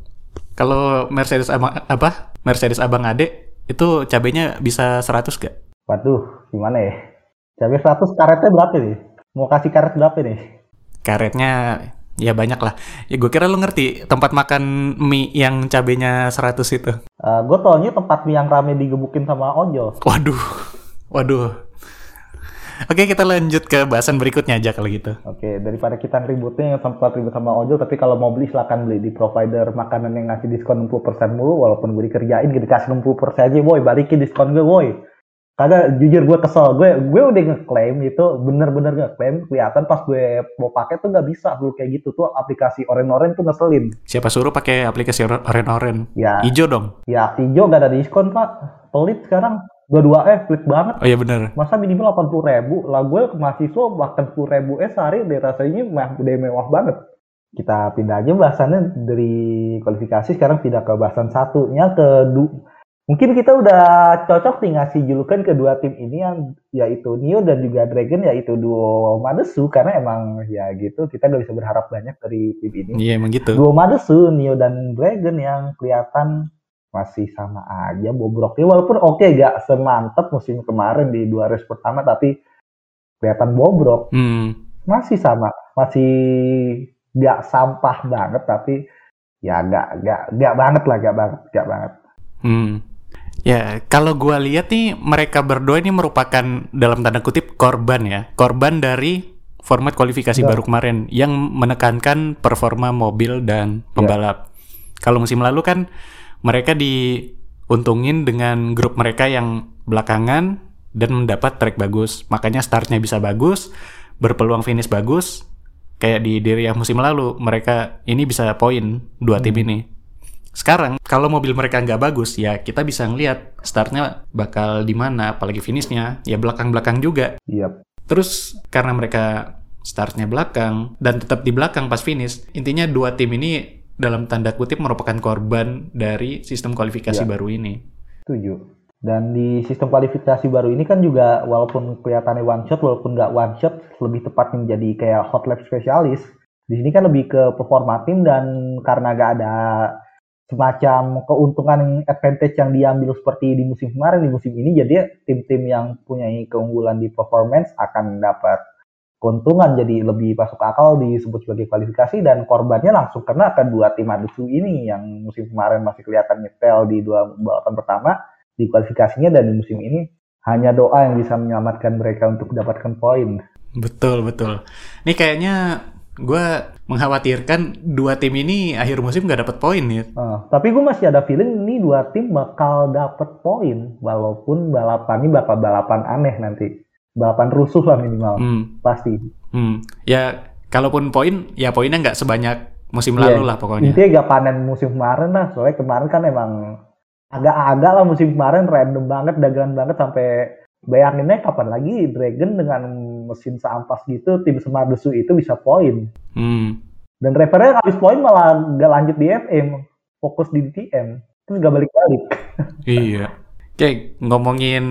Kalau Mercedes abang apa? Mercedes abang ade itu cabenya bisa 100 gak? Waduh, gimana ya? Cabai 100 karetnya berapa nih? Mau kasih karet berapa nih? Karetnya ya banyak lah. Ya gue kira lu ngerti tempat makan mie yang cabenya 100 itu. gue taunya tempat mie yang rame digebukin sama ojol. Waduh, waduh. Oke kita lanjut ke bahasan berikutnya aja kalau gitu. Oke, daripada kita ributnya yang sempat ribut sama ojol, tapi kalau mau beli silakan beli di provider makanan yang ngasih diskon 60% mulu, walaupun gue dikerjain gitu kasih 60% aja, boy, balikin diskon gue, boy. Kagak jujur gue kesel. Gue gue udah ngeklaim itu bener-bener ngeklaim kelihatan pas gue mau pakai tuh nggak bisa dulu kayak gitu tuh aplikasi oren-oren tuh ngeselin. Siapa suruh pakai aplikasi oren-oren? Ya. Ijo dong. Ya hijau gak ada diskon pak. Pelit sekarang. Dua-dua eh pelit banget. Oh iya bener. Masa minimal 80 ribu. Lah gue ke mahasiswa bahkan 10 ribu eh sehari deh rasanya mah udah mewah banget. Kita pindah aja bahasannya dari kualifikasi sekarang pindah ke bahasan satunya ke du Mungkin kita udah cocok nih ngasih julukan kedua tim ini yang yaitu Neo dan juga Dragon yaitu duo Madesu karena emang ya gitu kita gak bisa berharap banyak dari tim ini. Iya emang gitu. Duo Madesu, Neo dan Dragon yang kelihatan masih sama aja bobroknya walaupun oke okay, gak semantep musim kemarin di dua race pertama tapi kelihatan bobrok. Hmm. Masih sama, masih gak sampah banget tapi ya gak gak gak banget lah gak banget gak banget. Hmm. Ya, kalau gua lihat nih mereka berdua ini merupakan dalam tanda kutip korban ya, korban dari format kualifikasi Ya. baru kemarin yang menekankan performa mobil dan pembalap. Kalau musim lalu kan mereka diuntungin dengan grup mereka yang belakangan dan mendapat track bagus, makanya startnya bisa bagus, berpeluang finish bagus. Kayak di diri yang musim lalu mereka ini bisa poin dua tim ini. Sekarang kalau mobil mereka nggak bagus ya kita bisa ngelihat startnya bakal di mana, apalagi finishnya ya belakang-belakang juga. Iya. Terus karena mereka startnya belakang dan tetap di belakang pas finish, intinya dua tim ini dalam tanda kutip merupakan korban dari sistem kualifikasi Ya. baru ini. Setuju. Dan di sistem kualifikasi baru ini kan juga walaupun kelihatannya one shot, walaupun nggak one shot, lebih tepat menjadi kayak hot lap spesialis. Di sini kan lebih ke performa tim dan karena nggak ada semacam keuntungan advantage yang diambil seperti di musim kemarin di musim ini jadi tim-tim yang punya keunggulan di performance akan dapat keuntungan jadi lebih masuk akal disebut sebagai kualifikasi dan korbannya langsung kena ke dua tim adusu ini yang musim kemarin masih kelihatan nyetel di dua balapan pertama di kualifikasinya dan di musim ini hanya doa yang bisa menyelamatkan mereka untuk mendapatkan poin. Betul betul. Ini kayaknya gue mengkhawatirkan dua tim ini akhir musim nggak dapat poin ya. Eh, tapi gue masih ada feeling ini dua tim bakal dapet poin walaupun balapan ini bakal balapan aneh nanti. Balapan rusuh lah minimal. Hmm, Pasti. hmm. Ya kalaupun poin ya poinnya nggak sebanyak musim Iya. lalu lah pokoknya. Intinya gak panen musim kemarin lah. Soalnya kemarin kan emang agak-agak lah musim kemarin random banget, dagangan banget sampai bayanginnya kapan lagi Dragon dengan mesin seampas gitu tim Semardesu itu bisa poin. Hmm. Dan drivernya habis poin malah gak lanjut di FM, fokus di DTM. Terus gak balik-balik. Iya. Oke, ngomongin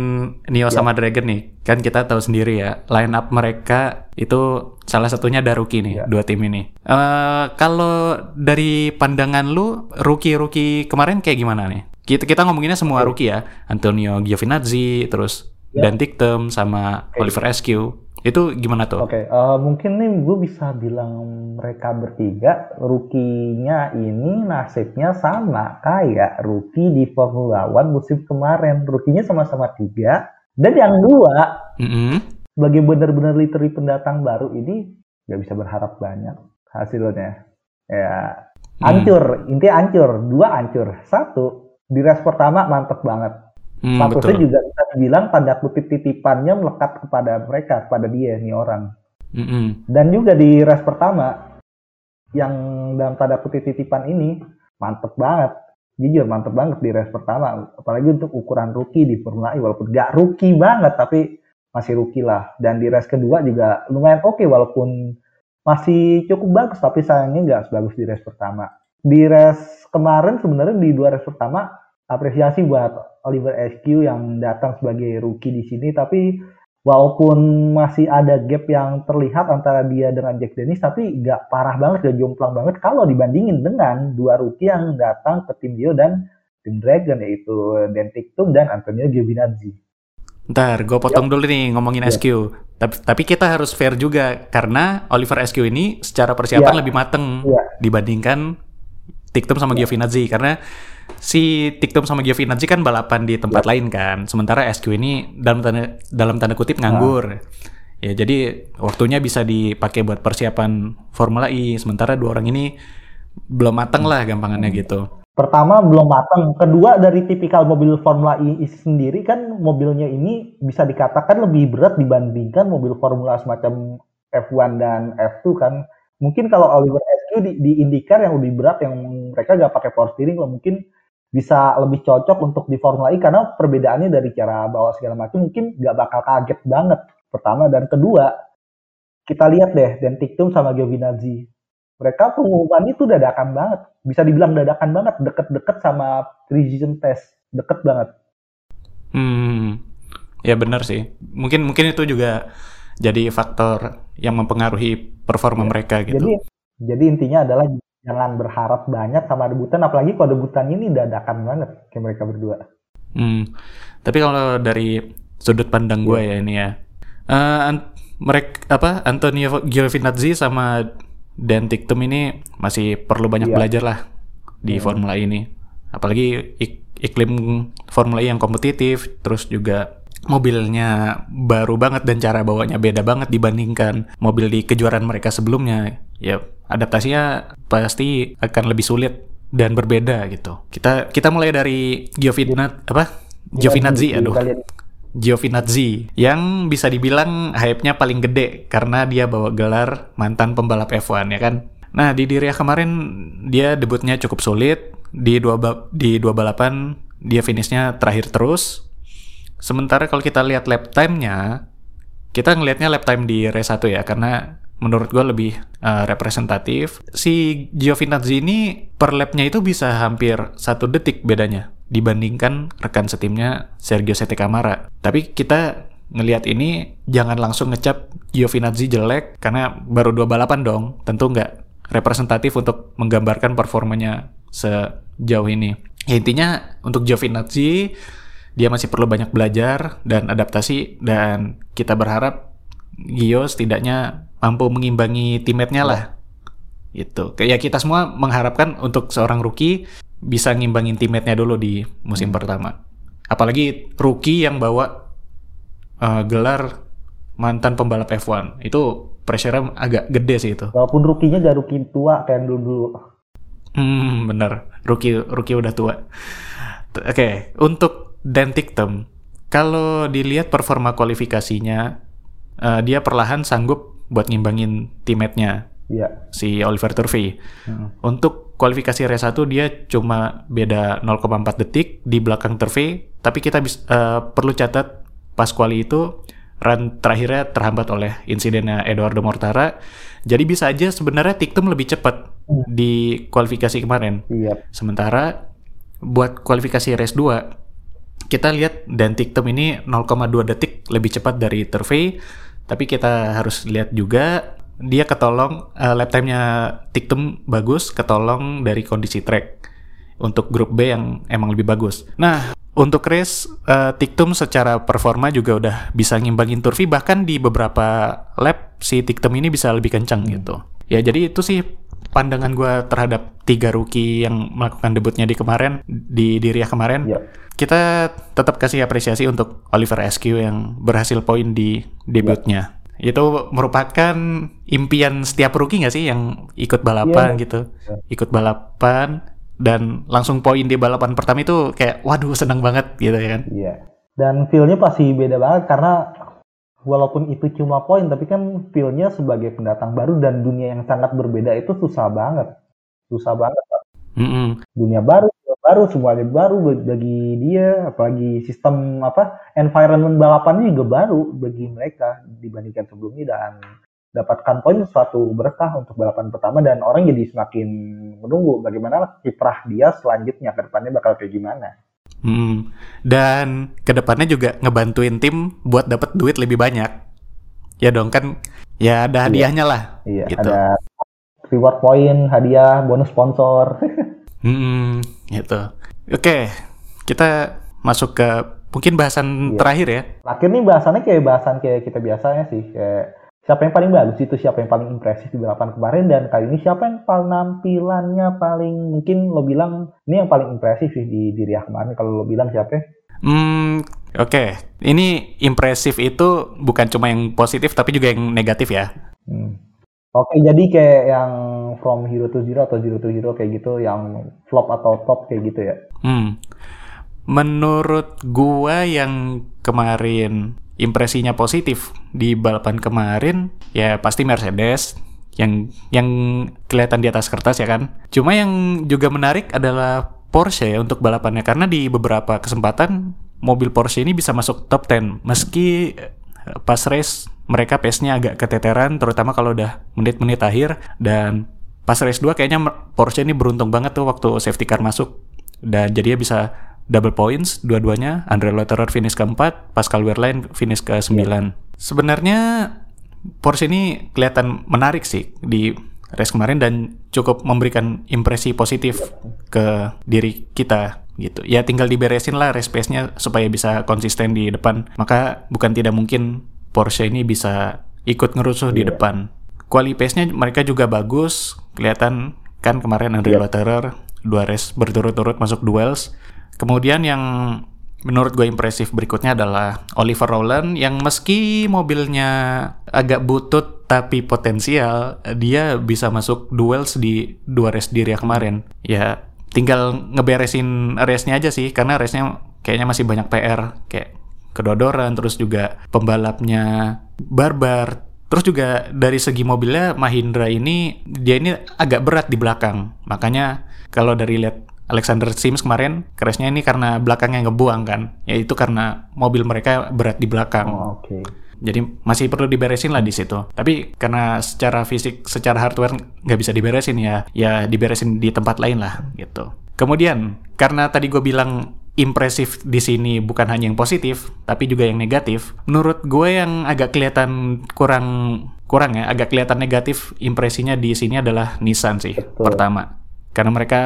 Neo sama Dragon nih, kan kita tahu sendiri ya, line up mereka itu salah satunya ada rookie nih, Iya. dua tim ini. Eh kalau dari pandangan lu, rookie-rookie kemarin kayak gimana nih? Kita kita ngomonginnya semua rookie ya, Antonio Giovinazzi, terus Iya. Dan Ticktum sama Oliver Askew. Itu gimana tuh? Oke, eh, mungkin nih gue bisa bilang mereka bertiga rukinya ini nasibnya sama kayak rookie di Formula One musim kemarin. Rukinya sama-sama tiga. Dan yang dua, Mm-mm. sebagai benar-benar literally pendatang baru ini nggak bisa berharap banyak hasilnya. Ya, hancur. Intinya hancur. Dua hancur. Satu, di race pertama mantep banget. Hmm, Statusnya betul. juga bisa dibilang tanda kutip titipannya melekat kepada mereka, kepada dia nih orang. Mm-mm. Dan juga di race pertama yang dalam tanda kutip titipan ini mantep banget. Jujur mantep banget di race pertama. Apalagi untuk ukuran rookie di Formula E. Walaupun gak rookie banget tapi masih rookie lah. Dan di race kedua juga lumayan oke walaupun masih cukup bagus tapi sayangnya nggak sebagus di race pertama. Di race kemarin sebenarnya di dua race pertama apresiasi buat Oliver SQ yang datang sebagai rookie di sini tapi walaupun masih ada gap yang terlihat antara dia dengan Jack Dennis tapi nggak parah banget gak jomplang banget kalau dibandingin dengan dua rookie yang datang ke tim Dio dan tim Dragon yaitu Dan Tictum dan Antonio Giovinazzi. Ntar, gue potong dulu nih ngomongin Ya. SQ. Tapi, tapi kita harus fair juga karena Oliver SQ ini secara persiapan Ya. lebih mateng Ya. dibandingkan Tiktum sama Giovinazzi karena si Tiktum sama Giovinazzi kan balapan di tempat lain kan. Sementara SQ ini dalam tanda dalam tanda kutip nganggur. Ya jadi waktunya bisa dipakai buat persiapan Formula E. Sementara dua orang ini belum mateng lah gampangannya gitu. Pertama belum matang, kedua dari tipikal mobil Formula E sendiri kan mobilnya ini bisa dikatakan lebih berat dibandingkan mobil Formula semacam F1 dan F2 kan. Mungkin kalau Oliver SQ di, di IndyCar yang lebih berat yang mereka gak pakai power steering lo mungkin bisa lebih cocok untuk di Formula E karena perbedaannya dari cara bawa segala macam mungkin gak bakal kaget banget. Pertama dan kedua kita lihat deh dan Dentiktum sama Giovinazzi. Mereka pengumuman itu dadakan banget. Bisa dibilang dadakan banget deket-deket sama precision test. Deket banget. Hmm ya benar sih. Mungkin mungkin itu juga jadi faktor yang mempengaruhi performa ya, mereka gitu jadi jadi intinya adalah jangan berharap banyak sama debutan apalagi kalau debutan ini dadakan banget kayak mereka berdua. Hmm. Tapi kalau dari sudut pandang gue yeah. ya ini ya. Uh, mereka apa Antonio Giovinazzi sama Dan Tiktum ini masih perlu banyak yeah. belajar lah di hmm. Formula e ini. Apalagi ik iklim Formula E yang kompetitif, terus juga mobilnya baru banget dan cara bawanya beda banget dibandingkan mobil di kejuaraan mereka sebelumnya. Ya, adaptasinya pasti akan lebih sulit dan berbeda gitu. Kita kita mulai dari Giovinazzi apa? Giovinazzi aduh. Giovinazzi yang bisa dibilang hype-nya paling gede karena dia bawa gelar mantan pembalap F1 ya kan. Nah, di Diria kemarin dia debutnya cukup sulit di dua di dua balapan dia finishnya terakhir terus Sementara kalau kita lihat lap time-nya, kita ngelihatnya lap time di race 1 ya, karena menurut gue lebih uh, representatif. Si Giovinazzi ini per lapnya itu bisa hampir satu detik bedanya dibandingkan rekan setimnya Sergio Sette Camara. Tapi kita ngelihat ini jangan langsung ngecap Giovinazzi jelek karena baru dua balapan dong. Tentu nggak representatif untuk menggambarkan performanya sejauh ini. Ya, intinya untuk Giovinazzi dia masih perlu banyak belajar dan adaptasi dan kita berharap Gio setidaknya mampu mengimbangi teammate-nya lah. Itu. Kayak kita semua mengharapkan untuk seorang rookie bisa ngimbangin teammate-nya dulu di musim hmm. pertama. Apalagi rookie yang bawa uh, gelar mantan pembalap F1. Itu pressure agak gede sih itu. Walaupun rookie-nya gak rookie tua kayak dulu-dulu. Hmm, bener. Rookie rookie udah tua. Oke, okay. untuk dan Tiktem, kalau dilihat performa kualifikasinya, uh, dia perlahan sanggup buat ngimbangin teammate-nya. Yeah. Si Oliver Turvey. Hmm. Untuk kualifikasi race 1 dia cuma beda 0,4 detik di belakang Turvey, tapi kita bis, uh, perlu catat pas kuali itu run terakhirnya terhambat oleh insidennya Eduardo Mortara. Jadi bisa aja sebenarnya Tiktum lebih cepat hmm. di kualifikasi kemarin. Yep. Sementara buat kualifikasi race 2 kita lihat dan TikTok ini 0,2 detik lebih cepat dari Turvey, tapi kita harus lihat juga dia ketolong uh, lap time-nya TikTok bagus, ketolong dari kondisi track untuk grup B yang emang lebih bagus. Nah, untuk race uh, TikTok secara performa juga udah bisa ngimbangin Turvey bahkan di beberapa lap si TikTok ini bisa lebih kencang hmm. gitu. Ya jadi itu sih pandangan gue terhadap tiga rookie yang melakukan debutnya di kemarin di diri kemarin. Yeah kita tetap kasih apresiasi untuk Oliver Askew yang berhasil poin di debutnya. Ya. Itu merupakan impian setiap rookie nggak sih yang ikut balapan ya. gitu, ya. ikut balapan dan langsung poin di balapan pertama itu kayak waduh seneng banget gitu ya kan? Iya. Dan feelnya pasti beda banget karena walaupun itu cuma poin tapi kan feelnya sebagai pendatang baru dan dunia yang sangat berbeda itu susah banget, susah banget. Mm -hmm. Dunia baru, baru semuanya baru bagi dia apalagi sistem apa environment balapannya juga baru bagi mereka dibandingkan sebelumnya dan dapatkan poin suatu berkah untuk balapan pertama dan orang jadi semakin menunggu bagaimana kiprah dia selanjutnya ke depannya bakal kayak gimana. Hmm. Dan ke depannya juga ngebantuin tim buat dapat duit lebih banyak. Ya dong kan ya ada iya. hadiahnya iya. lah. Iya, gitu. ada reward point, hadiah, bonus sponsor. Hmm, gitu. Oke, kita masuk ke mungkin bahasan iya. terakhir ya. Akhir nih bahasannya kayak bahasan kayak kita biasanya sih, kayak siapa yang paling bagus itu siapa yang paling impresif di balapan kemarin dan kali ini siapa yang paling nampilannya paling mungkin lo bilang ini yang paling impresif sih di diri kemarin kalau lo bilang siapa? Hmm, oke. Okay. Ini impresif itu bukan cuma yang positif tapi juga yang negatif ya. Hmm. Oke, jadi kayak yang from hero to zero atau zero to hero kayak gitu, yang flop atau top kayak gitu ya? Hmm. Menurut gua yang kemarin impresinya positif di balapan kemarin, ya pasti Mercedes yang yang kelihatan di atas kertas ya kan. Cuma yang juga menarik adalah Porsche ya untuk balapannya karena di beberapa kesempatan mobil Porsche ini bisa masuk top 10 meski pas race mereka pace-nya agak keteteran terutama kalau udah menit-menit akhir dan pas race 2 kayaknya Porsche ini beruntung banget tuh waktu safety car masuk dan jadi bisa double points dua-duanya Andre Lotterer finish keempat Pascal Wehrlein finish ke 9 yeah. sebenarnya Porsche ini kelihatan menarik sih di race kemarin dan cukup memberikan impresi positif ke diri kita gitu. Ya tinggal diberesin lah race pace-nya supaya bisa konsisten di depan. Maka bukan tidak mungkin Porsche ini bisa ikut ngerusuh yeah. di iya. depan. Quali pace-nya mereka juga bagus, kelihatan kan kemarin Andre yeah. Lotterer dua race berturut-turut masuk duels. Kemudian yang menurut gue impresif berikutnya adalah Oliver Rowland yang meski mobilnya agak butut tapi potensial, dia bisa masuk duels di dua race diri kemarin. Ya tinggal ngeberesin race-nya aja sih karena race-nya kayaknya masih banyak PR kayak kedodoran terus juga pembalapnya barbar terus juga dari segi mobilnya Mahindra ini dia ini agak berat di belakang makanya kalau dari lihat Alexander Sims kemarin crash-nya ini karena belakangnya ngebuang kan ya itu karena mobil mereka berat di belakang oh, oke okay. Jadi masih perlu diberesin lah di situ. Tapi karena secara fisik, secara hardware nggak bisa diberesin ya, ya diberesin di tempat lain lah gitu. Kemudian karena tadi gue bilang impresif di sini bukan hanya yang positif, tapi juga yang negatif. Menurut gue yang agak kelihatan kurang kurang ya, agak kelihatan negatif impresinya di sini adalah Nissan sih Betul. pertama, karena mereka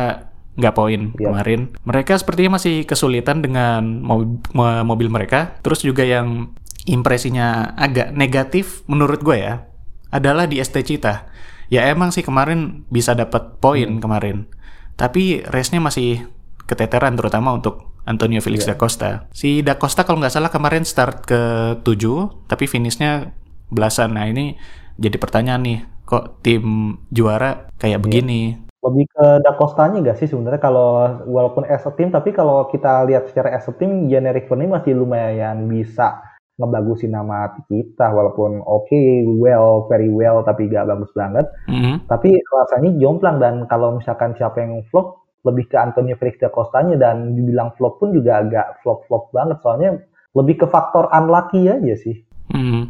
nggak poin ya. kemarin. Mereka sepertinya masih kesulitan dengan mobil, mobil mereka. Terus juga yang impresinya agak negatif menurut gue ya adalah di ST Cita. Ya emang sih kemarin bisa dapat poin hmm. kemarin. Tapi race-nya masih keteteran terutama untuk Antonio Felix yeah. da Costa. Si da Costa kalau nggak salah kemarin start ke 7 tapi finishnya belasan. Nah ini jadi pertanyaan nih, kok tim juara kayak yeah. begini? Lebih ke da Costanya nggak sih sebenarnya kalau walaupun as a team tapi kalau kita lihat secara as a team generic ini masih lumayan bisa ngebagusin nama kita walaupun oke okay, well very well tapi gak bagus banget mm-hmm. tapi rasanya jomplang dan kalau misalkan siapa yang flop lebih ke Antonio Felix da Costanya dan dibilang flop pun juga agak flop-flop banget soalnya lebih ke faktor unlucky aja sih mm-hmm.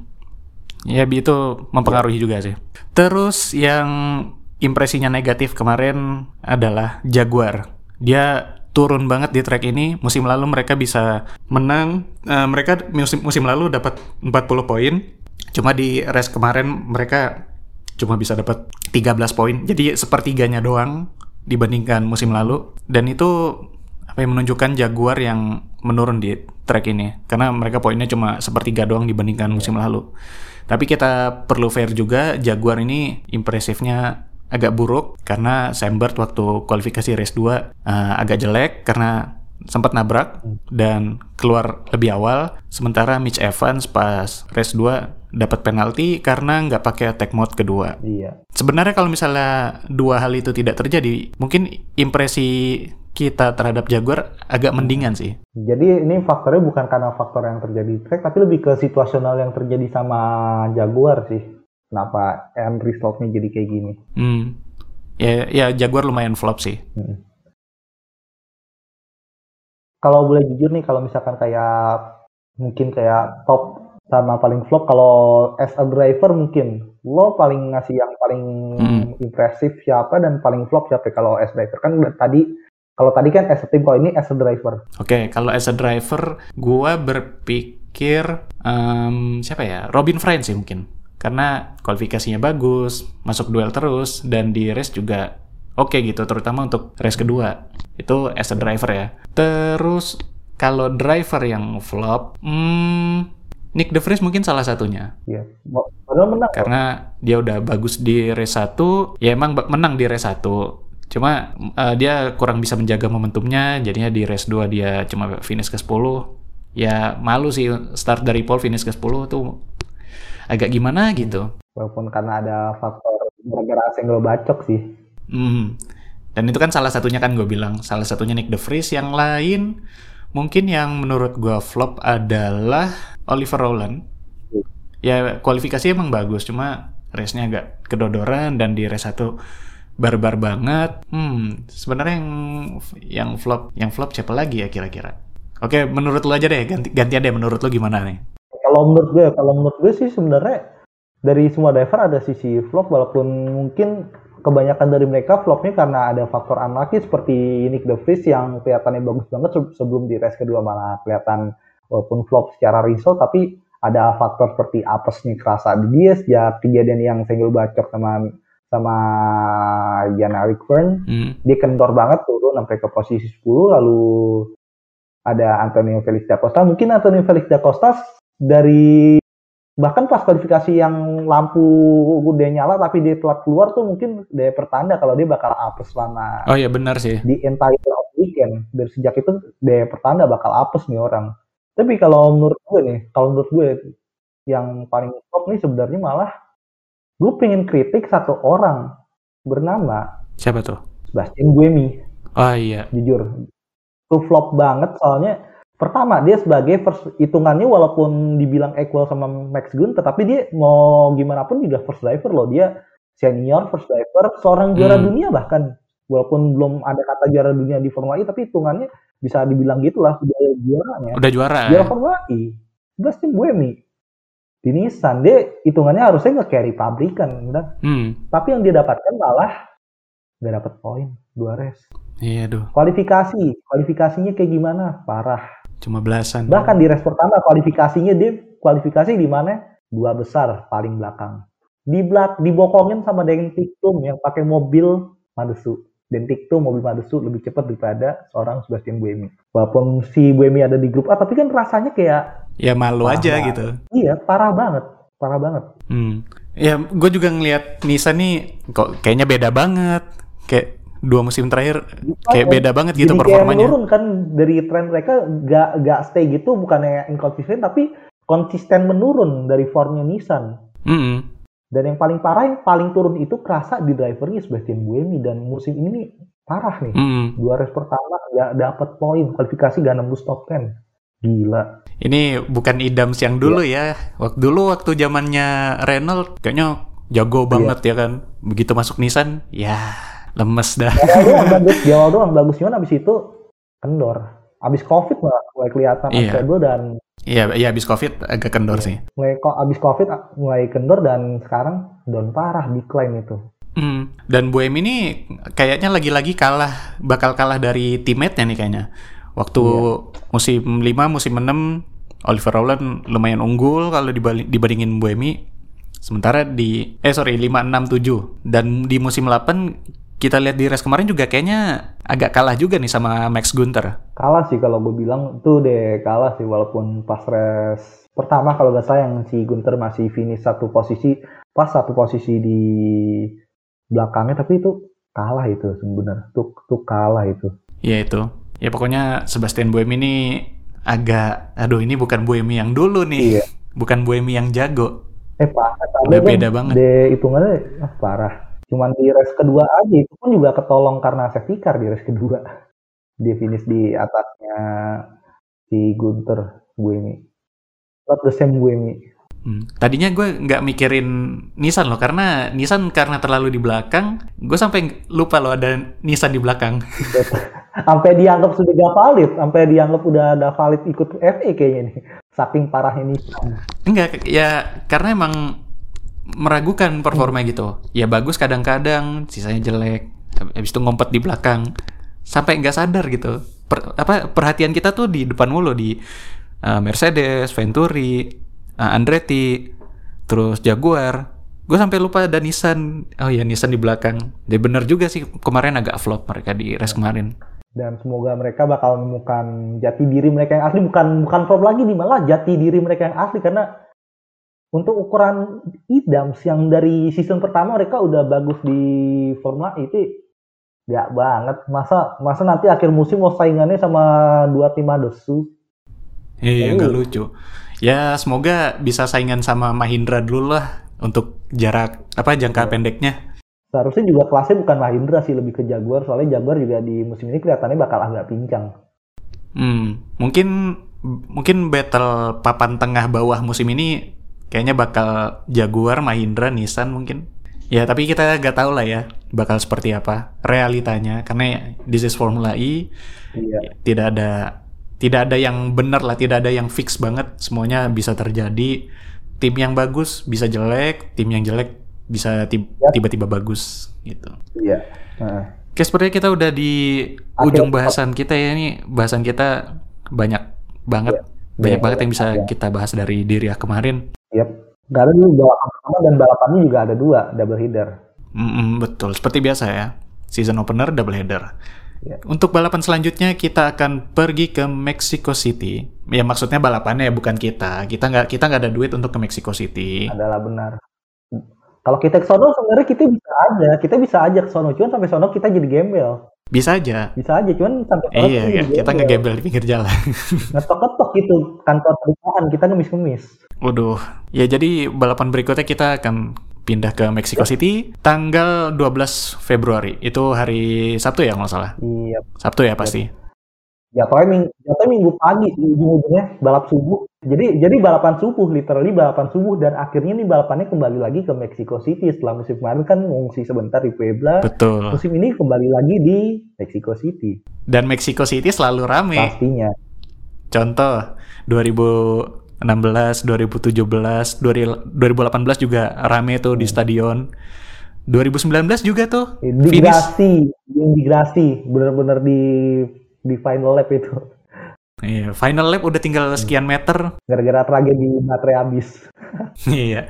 ya itu mempengaruhi juga sih terus yang impresinya negatif kemarin adalah Jaguar dia turun banget di track ini. Musim lalu mereka bisa menang. Uh, mereka musim musim lalu dapat 40 poin. Cuma di race kemarin mereka cuma bisa dapat 13 poin. Jadi sepertiganya doang dibandingkan musim lalu. Dan itu apa yang menunjukkan Jaguar yang menurun di track ini. Karena mereka poinnya cuma sepertiga doang dibandingkan musim lalu. Tapi kita perlu fair juga, Jaguar ini impresifnya agak buruk karena Sambert waktu kualifikasi race 2 uh, eh, agak jelek karena sempat nabrak dan keluar lebih awal sementara Mitch Evans pas race 2 dapat penalti karena nggak pakai attack mode kedua. Iya. Sebenarnya kalau misalnya dua hal itu tidak terjadi, mungkin impresi kita terhadap Jaguar agak mendingan sih. Jadi ini faktornya bukan karena faktor yang terjadi track, tapi lebih ke situasional yang terjadi sama Jaguar sih kenapa end resultnya jadi kayak gini. Hmm. Ya, ya Jaguar lumayan flop sih. Hmm. Kalau boleh jujur nih, kalau misalkan kayak mungkin kayak top sama paling flop, kalau as a driver mungkin lo paling ngasih yang paling hmm. impresif siapa dan paling flop siapa kalau as driver kan tadi kalau tadi kan as a team kalau ini as a driver. Oke, okay, kalau as a driver, gua berpikir um, siapa ya? Robin Friend sih mungkin karena kualifikasinya bagus, masuk duel terus, dan di race juga oke okay gitu, terutama untuk race kedua. Itu as a driver ya. Terus kalau driver yang flop, hmm, Nick De Vries mungkin salah satunya. Iya. menang. Karena dia udah bagus di race 1, ya emang menang di race 1. Cuma uh, dia kurang bisa menjaga momentumnya, jadinya di race 2 dia cuma finish ke 10. Ya malu sih start dari pole finish ke 10 tuh agak gimana gitu. Walaupun karena ada faktor gara-gara senggol bacok sih. Hmm. Dan itu kan salah satunya kan gue bilang, salah satunya Nick DeVries. Yang lain mungkin yang menurut gue flop adalah Oliver Rowland. Ya kualifikasi emang bagus, cuma race-nya agak kedodoran dan di race satu barbar banget. Hmm, sebenarnya yang yang flop yang flop siapa lagi ya kira-kira? Oke, menurut lo aja deh, ganti gantian deh menurut lo gimana nih? Kalau menurut gue, kalau menurut gue sih sebenarnya dari semua driver ada sisi flop walaupun mungkin kebanyakan dari mereka flopnya karena ada faktor unlucky seperti Nick De Vries yang kelihatannya bagus banget sebelum di race kedua malah kelihatan walaupun flop secara result tapi ada faktor seperti apesnya kerasa di dia sejak kejadian yang single bacok sama sama Jan Eric Fern hmm. dia kendor banget turun sampai ke posisi 10 lalu ada Antonio Felix da Costa mungkin Antonio Felix da Costa dari bahkan pas kualifikasi yang lampu udah nyala tapi dia telat keluar tuh mungkin dia pertanda kalau dia bakal apes selama oh iya benar sih di entire weekend dari sejak itu dia pertanda bakal apes nih orang tapi kalau menurut gue nih, kalau menurut gue yang paling top nih sebenarnya malah gue pengen kritik satu orang bernama siapa tuh? Sebastian Buemi. Oh iya. Jujur, tuh flop banget soalnya pertama dia sebagai first hitungannya walaupun dibilang equal sama Max Gun, tetapi dia mau gimana pun juga first driver loh dia senior first driver seorang juara hmm. dunia bahkan walaupun belum ada kata juara dunia di Formula E tapi hitungannya bisa dibilang gitulah udah juaranya. Udah juara. Juara Formula E. tim Buemi. Di Nissan dia hitungannya harusnya nggak carry pabrikan, kan? Hmm. Tapi yang dia dapatkan malah nggak dapat poin dua race. Iya tuh. Kualifikasi, kualifikasinya kayak gimana? Parah. Cuma belasan. Bahkan di race pertama kualifikasinya dia kualifikasi di mana? Dua besar paling belakang. Di belak dibokongin sama Deng Tiktum yang pakai mobil Madesu dan Tikto mobil Madesu lebih cepat daripada seorang Sebastian Buemi. Walaupun si Buemi ada di grup A, tapi kan rasanya kayak ya malu aja banget. gitu. Iya, parah banget, parah banget. Hmm. Ya, gue juga ngelihat Nisa nih kok kayaknya beda banget. Kayak dua musim terakhir kayak ya. beda banget gitu Jadi performanya. menurun kan dari tren mereka gak gak stay gitu bukannya inkonsisten tapi konsisten menurun dari formnya Nissan. Mm -hmm. Dan yang paling parah, yang paling turun itu kerasa di drivernya Sebastian Buemi dan musim ini nih parah nih. Mm. Dua race pertama nggak dapat poin, kualifikasi gak nembus top 10. Gila. Ini bukan idam siang dulu yeah. ya. Waktu dulu waktu zamannya Renault kayaknya jago yeah. banget ya kan. Begitu masuk Nissan, ya lemes dah. Di awal doang bagus, doang. Cuman abis itu kendor. Abis Covid malah mulai kelihatan yeah. Alfredo dan Iya, iya abis COVID agak kendor iya. sih. Mulai kok abis COVID mulai kendor dan sekarang down parah decline itu. Hmm. Dan Boem ini kayaknya lagi-lagi kalah, bakal kalah dari teammate-nya nih kayaknya. Waktu iya. musim 5, musim 6, Oliver Rowland lumayan unggul kalau dibandingin Buemi. Sementara di, eh sorry, 5, 6, 7. Dan di musim 8 kita lihat di race kemarin juga kayaknya agak kalah juga nih sama Max Gunter. Kalah sih kalau gue bilang tuh deh kalah sih walaupun pas race pertama kalau gak salah yang si Gunter masih finish satu posisi pas satu posisi di belakangnya tapi itu kalah itu sebenarnya tuh tuh kalah itu. Iya itu. Ya pokoknya Sebastian Buemi ini agak aduh ini bukan Buemi yang dulu nih. Iya. Bukan Buemi yang jago. Eh pak, udah beda banget. De hitungannya ah, parah Cuman di race kedua aja itu pun juga ketolong karena safety car di race kedua. Dia finish di atasnya si Gunter Buemi. Not the same Buemi. Hmm. Tadinya gue nggak mikirin Nissan loh karena Nissan karena terlalu di belakang, gue sampai lupa loh ada Nissan di belakang. sampai dianggap sudah gak valid, sampai dianggap udah ada valid ikut FA kayaknya nih. Saking parahnya Nissan. Enggak, ya karena emang meragukan performa gitu. Ya bagus kadang-kadang, sisanya jelek. Habis itu ngompet di belakang. Sampai nggak sadar gitu. Per, apa perhatian kita tuh di depan mulu di uh, Mercedes, Venturi, uh, Andretti, terus Jaguar. Gue sampai lupa ada Nissan. Oh ya Nissan di belakang. Dia bener juga sih kemarin agak flop mereka di race kemarin. Dan semoga mereka bakal menemukan jati diri mereka yang asli bukan bukan flop lagi nih malah jati diri mereka yang asli karena untuk ukuran idams yang dari season pertama mereka udah bagus di Formula E itu ya banget masa masa nanti akhir musim mau saingannya sama dua tim Adosu iya nggak lucu ya semoga bisa saingan sama Mahindra dulu lah untuk jarak apa jangka ya. pendeknya Seharusnya juga kelasnya bukan Mahindra sih, lebih ke Jaguar. Soalnya Jaguar juga di musim ini kelihatannya bakal agak pincang. Hmm, mungkin mungkin battle papan tengah bawah musim ini kayaknya bakal Jaguar, Mahindra, Nissan mungkin. Ya, tapi kita nggak tahu lah ya bakal seperti apa realitanya karena this is Formula E. Iya. Tidak ada tidak ada yang benar lah, tidak ada yang fix banget. Semuanya bisa terjadi. Tim yang bagus bisa jelek, tim yang jelek bisa Ya. tiba-tiba bagus gitu. Iya. Heeh. Oke, sepertinya kita udah di Oke. ujung bahasan kita ya ini bahasan kita banyak banget, Iya. banyak Iya, banget yang bisa iya. kita bahas dari diri ya kemarin. Yep. Karena ini balapan pertama dan balapannya juga ada dua, double header. Mm-mm, betul, seperti biasa ya, season opener double header. Ya. Untuk balapan selanjutnya kita akan pergi ke Mexico City. Ya maksudnya balapannya ya bukan kita. Kita nggak kita nggak ada duit untuk ke Mexico City. Adalah benar. Kalau kita ke sono sebenarnya kita bisa aja, kita bisa aja ke sono, cuman sampai sono kita jadi gembel. Bisa aja. Bisa aja, cuman sampai sono Iya, jadi ya, kita ngegembel di pinggir jalan. Ngetok-ngetok gitu kantor perusahaan kita ngemis-ngemis. Waduh, ya jadi balapan berikutnya kita akan pindah ke Mexico City tanggal 12 Februari. Itu hari Sabtu ya kalau nggak salah. Iya. Sabtu ya pasti. Jatuhnya minggu, jatuhnya minggu pagi ujung-ujungnya balap subuh. Jadi jadi balapan subuh, literally balapan subuh dan akhirnya nih balapannya kembali lagi ke Mexico City setelah musim kemarin kan ngungsi sebentar di Puebla. Betul. Musim ini kembali lagi di Mexico City Dan Mexico City selalu rame. pastinya. Contoh 2016, 2017, 2018 juga rame tuh di stadion. 2019 juga tuh. Di Finish. Grasi, di Grasi, bener-bener di di final lap itu. Iya, final lap udah tinggal sekian meter. Gara-gara tragedi baterai habis. Iya.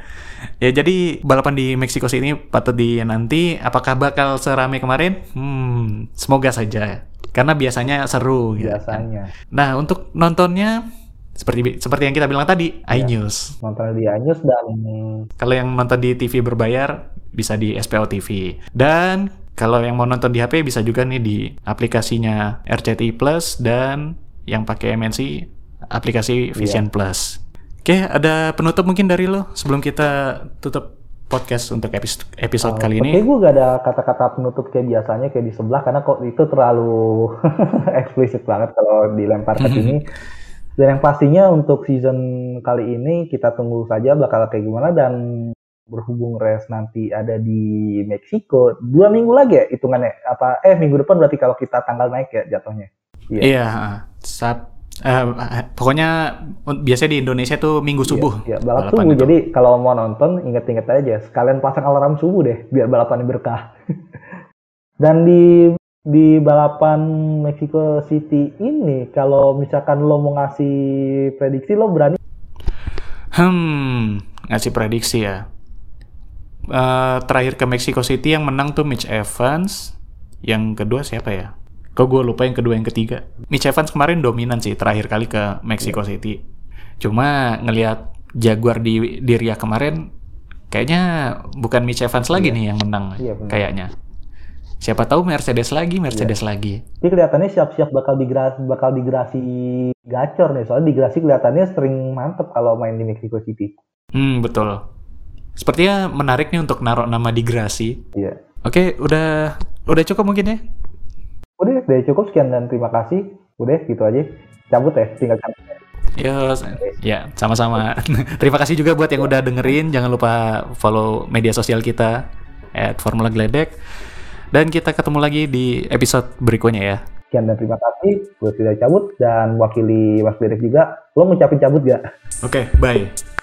Ya jadi balapan di City ini patut dinanti. Apakah bakal serame kemarin? Hmm, semoga saja. Karena biasanya seru. gitu kan. Biasanya. Nah untuk nontonnya seperti seperti yang kita bilang tadi, iNews. Nonton di Anyus dan Kalau yang nonton di TV berbayar bisa di SPO TV. Dan kalau yang mau nonton di HP bisa juga nih di aplikasinya RCTI Plus dan yang pakai MNC aplikasi Vision Plus. Oke, ada penutup mungkin dari lo sebelum kita tutup podcast untuk episode, episode kali ini. Oke, gue gak ada kata-kata penutup kayak biasanya kayak di sebelah karena kok itu terlalu eksplisit banget kalau dilempar ke sini. Dan yang pastinya untuk season kali ini kita tunggu saja bakal kayak gimana dan berhubung race nanti ada di Meksiko dua minggu lagi ya hitungannya apa eh minggu depan berarti kalau kita tanggal naik ya jatuhnya Iya. Iya, Sab- eh, pokoknya biasanya di Indonesia tuh minggu subuh. ya balap balapan subuh itu. jadi kalau mau nonton inget-inget aja sekalian pasang alarm subuh deh biar balapannya berkah dan di di balapan Mexico City ini kalau misalkan lo mau ngasih prediksi lo berani Hmm, ngasih prediksi ya. Eh, terakhir ke Mexico City yang menang tuh Mitch Evans. Yang kedua siapa ya? Kok gue lupa yang kedua yang ketiga. Mitch Evans kemarin dominan sih terakhir kali ke Mexico City. Cuma ngelihat Jaguar di di Ria kemarin, kayaknya bukan Mitch Evans lagi nih yang menang Iya, benar. kayaknya. Siapa tahu Mercedes lagi, Mercedes lagi. Ini kelihatannya siap-siap bakal digrasi bakal digrasi gacor nih soalnya digrasi kelihatannya sering mantep kalau main di Mexico City Hmm, betul. Sepertinya menarik nih untuk naruh nama di Grasi. iya Oke, udah udah cukup mungkin ya. Udah udah cukup sekian dan terima kasih udah gitu aja cabut ya tinggal cabut Ya, ya sama-sama. Terima kasih juga buat yang udah dengerin. Jangan lupa follow media sosial kita at Formula Gledek. Dan kita ketemu lagi di episode berikutnya ya. Sekian dan terima kasih. Gue sudah cabut dan wakili Mas Derek juga. Lo ngucapin cabut gak? Oke, bye.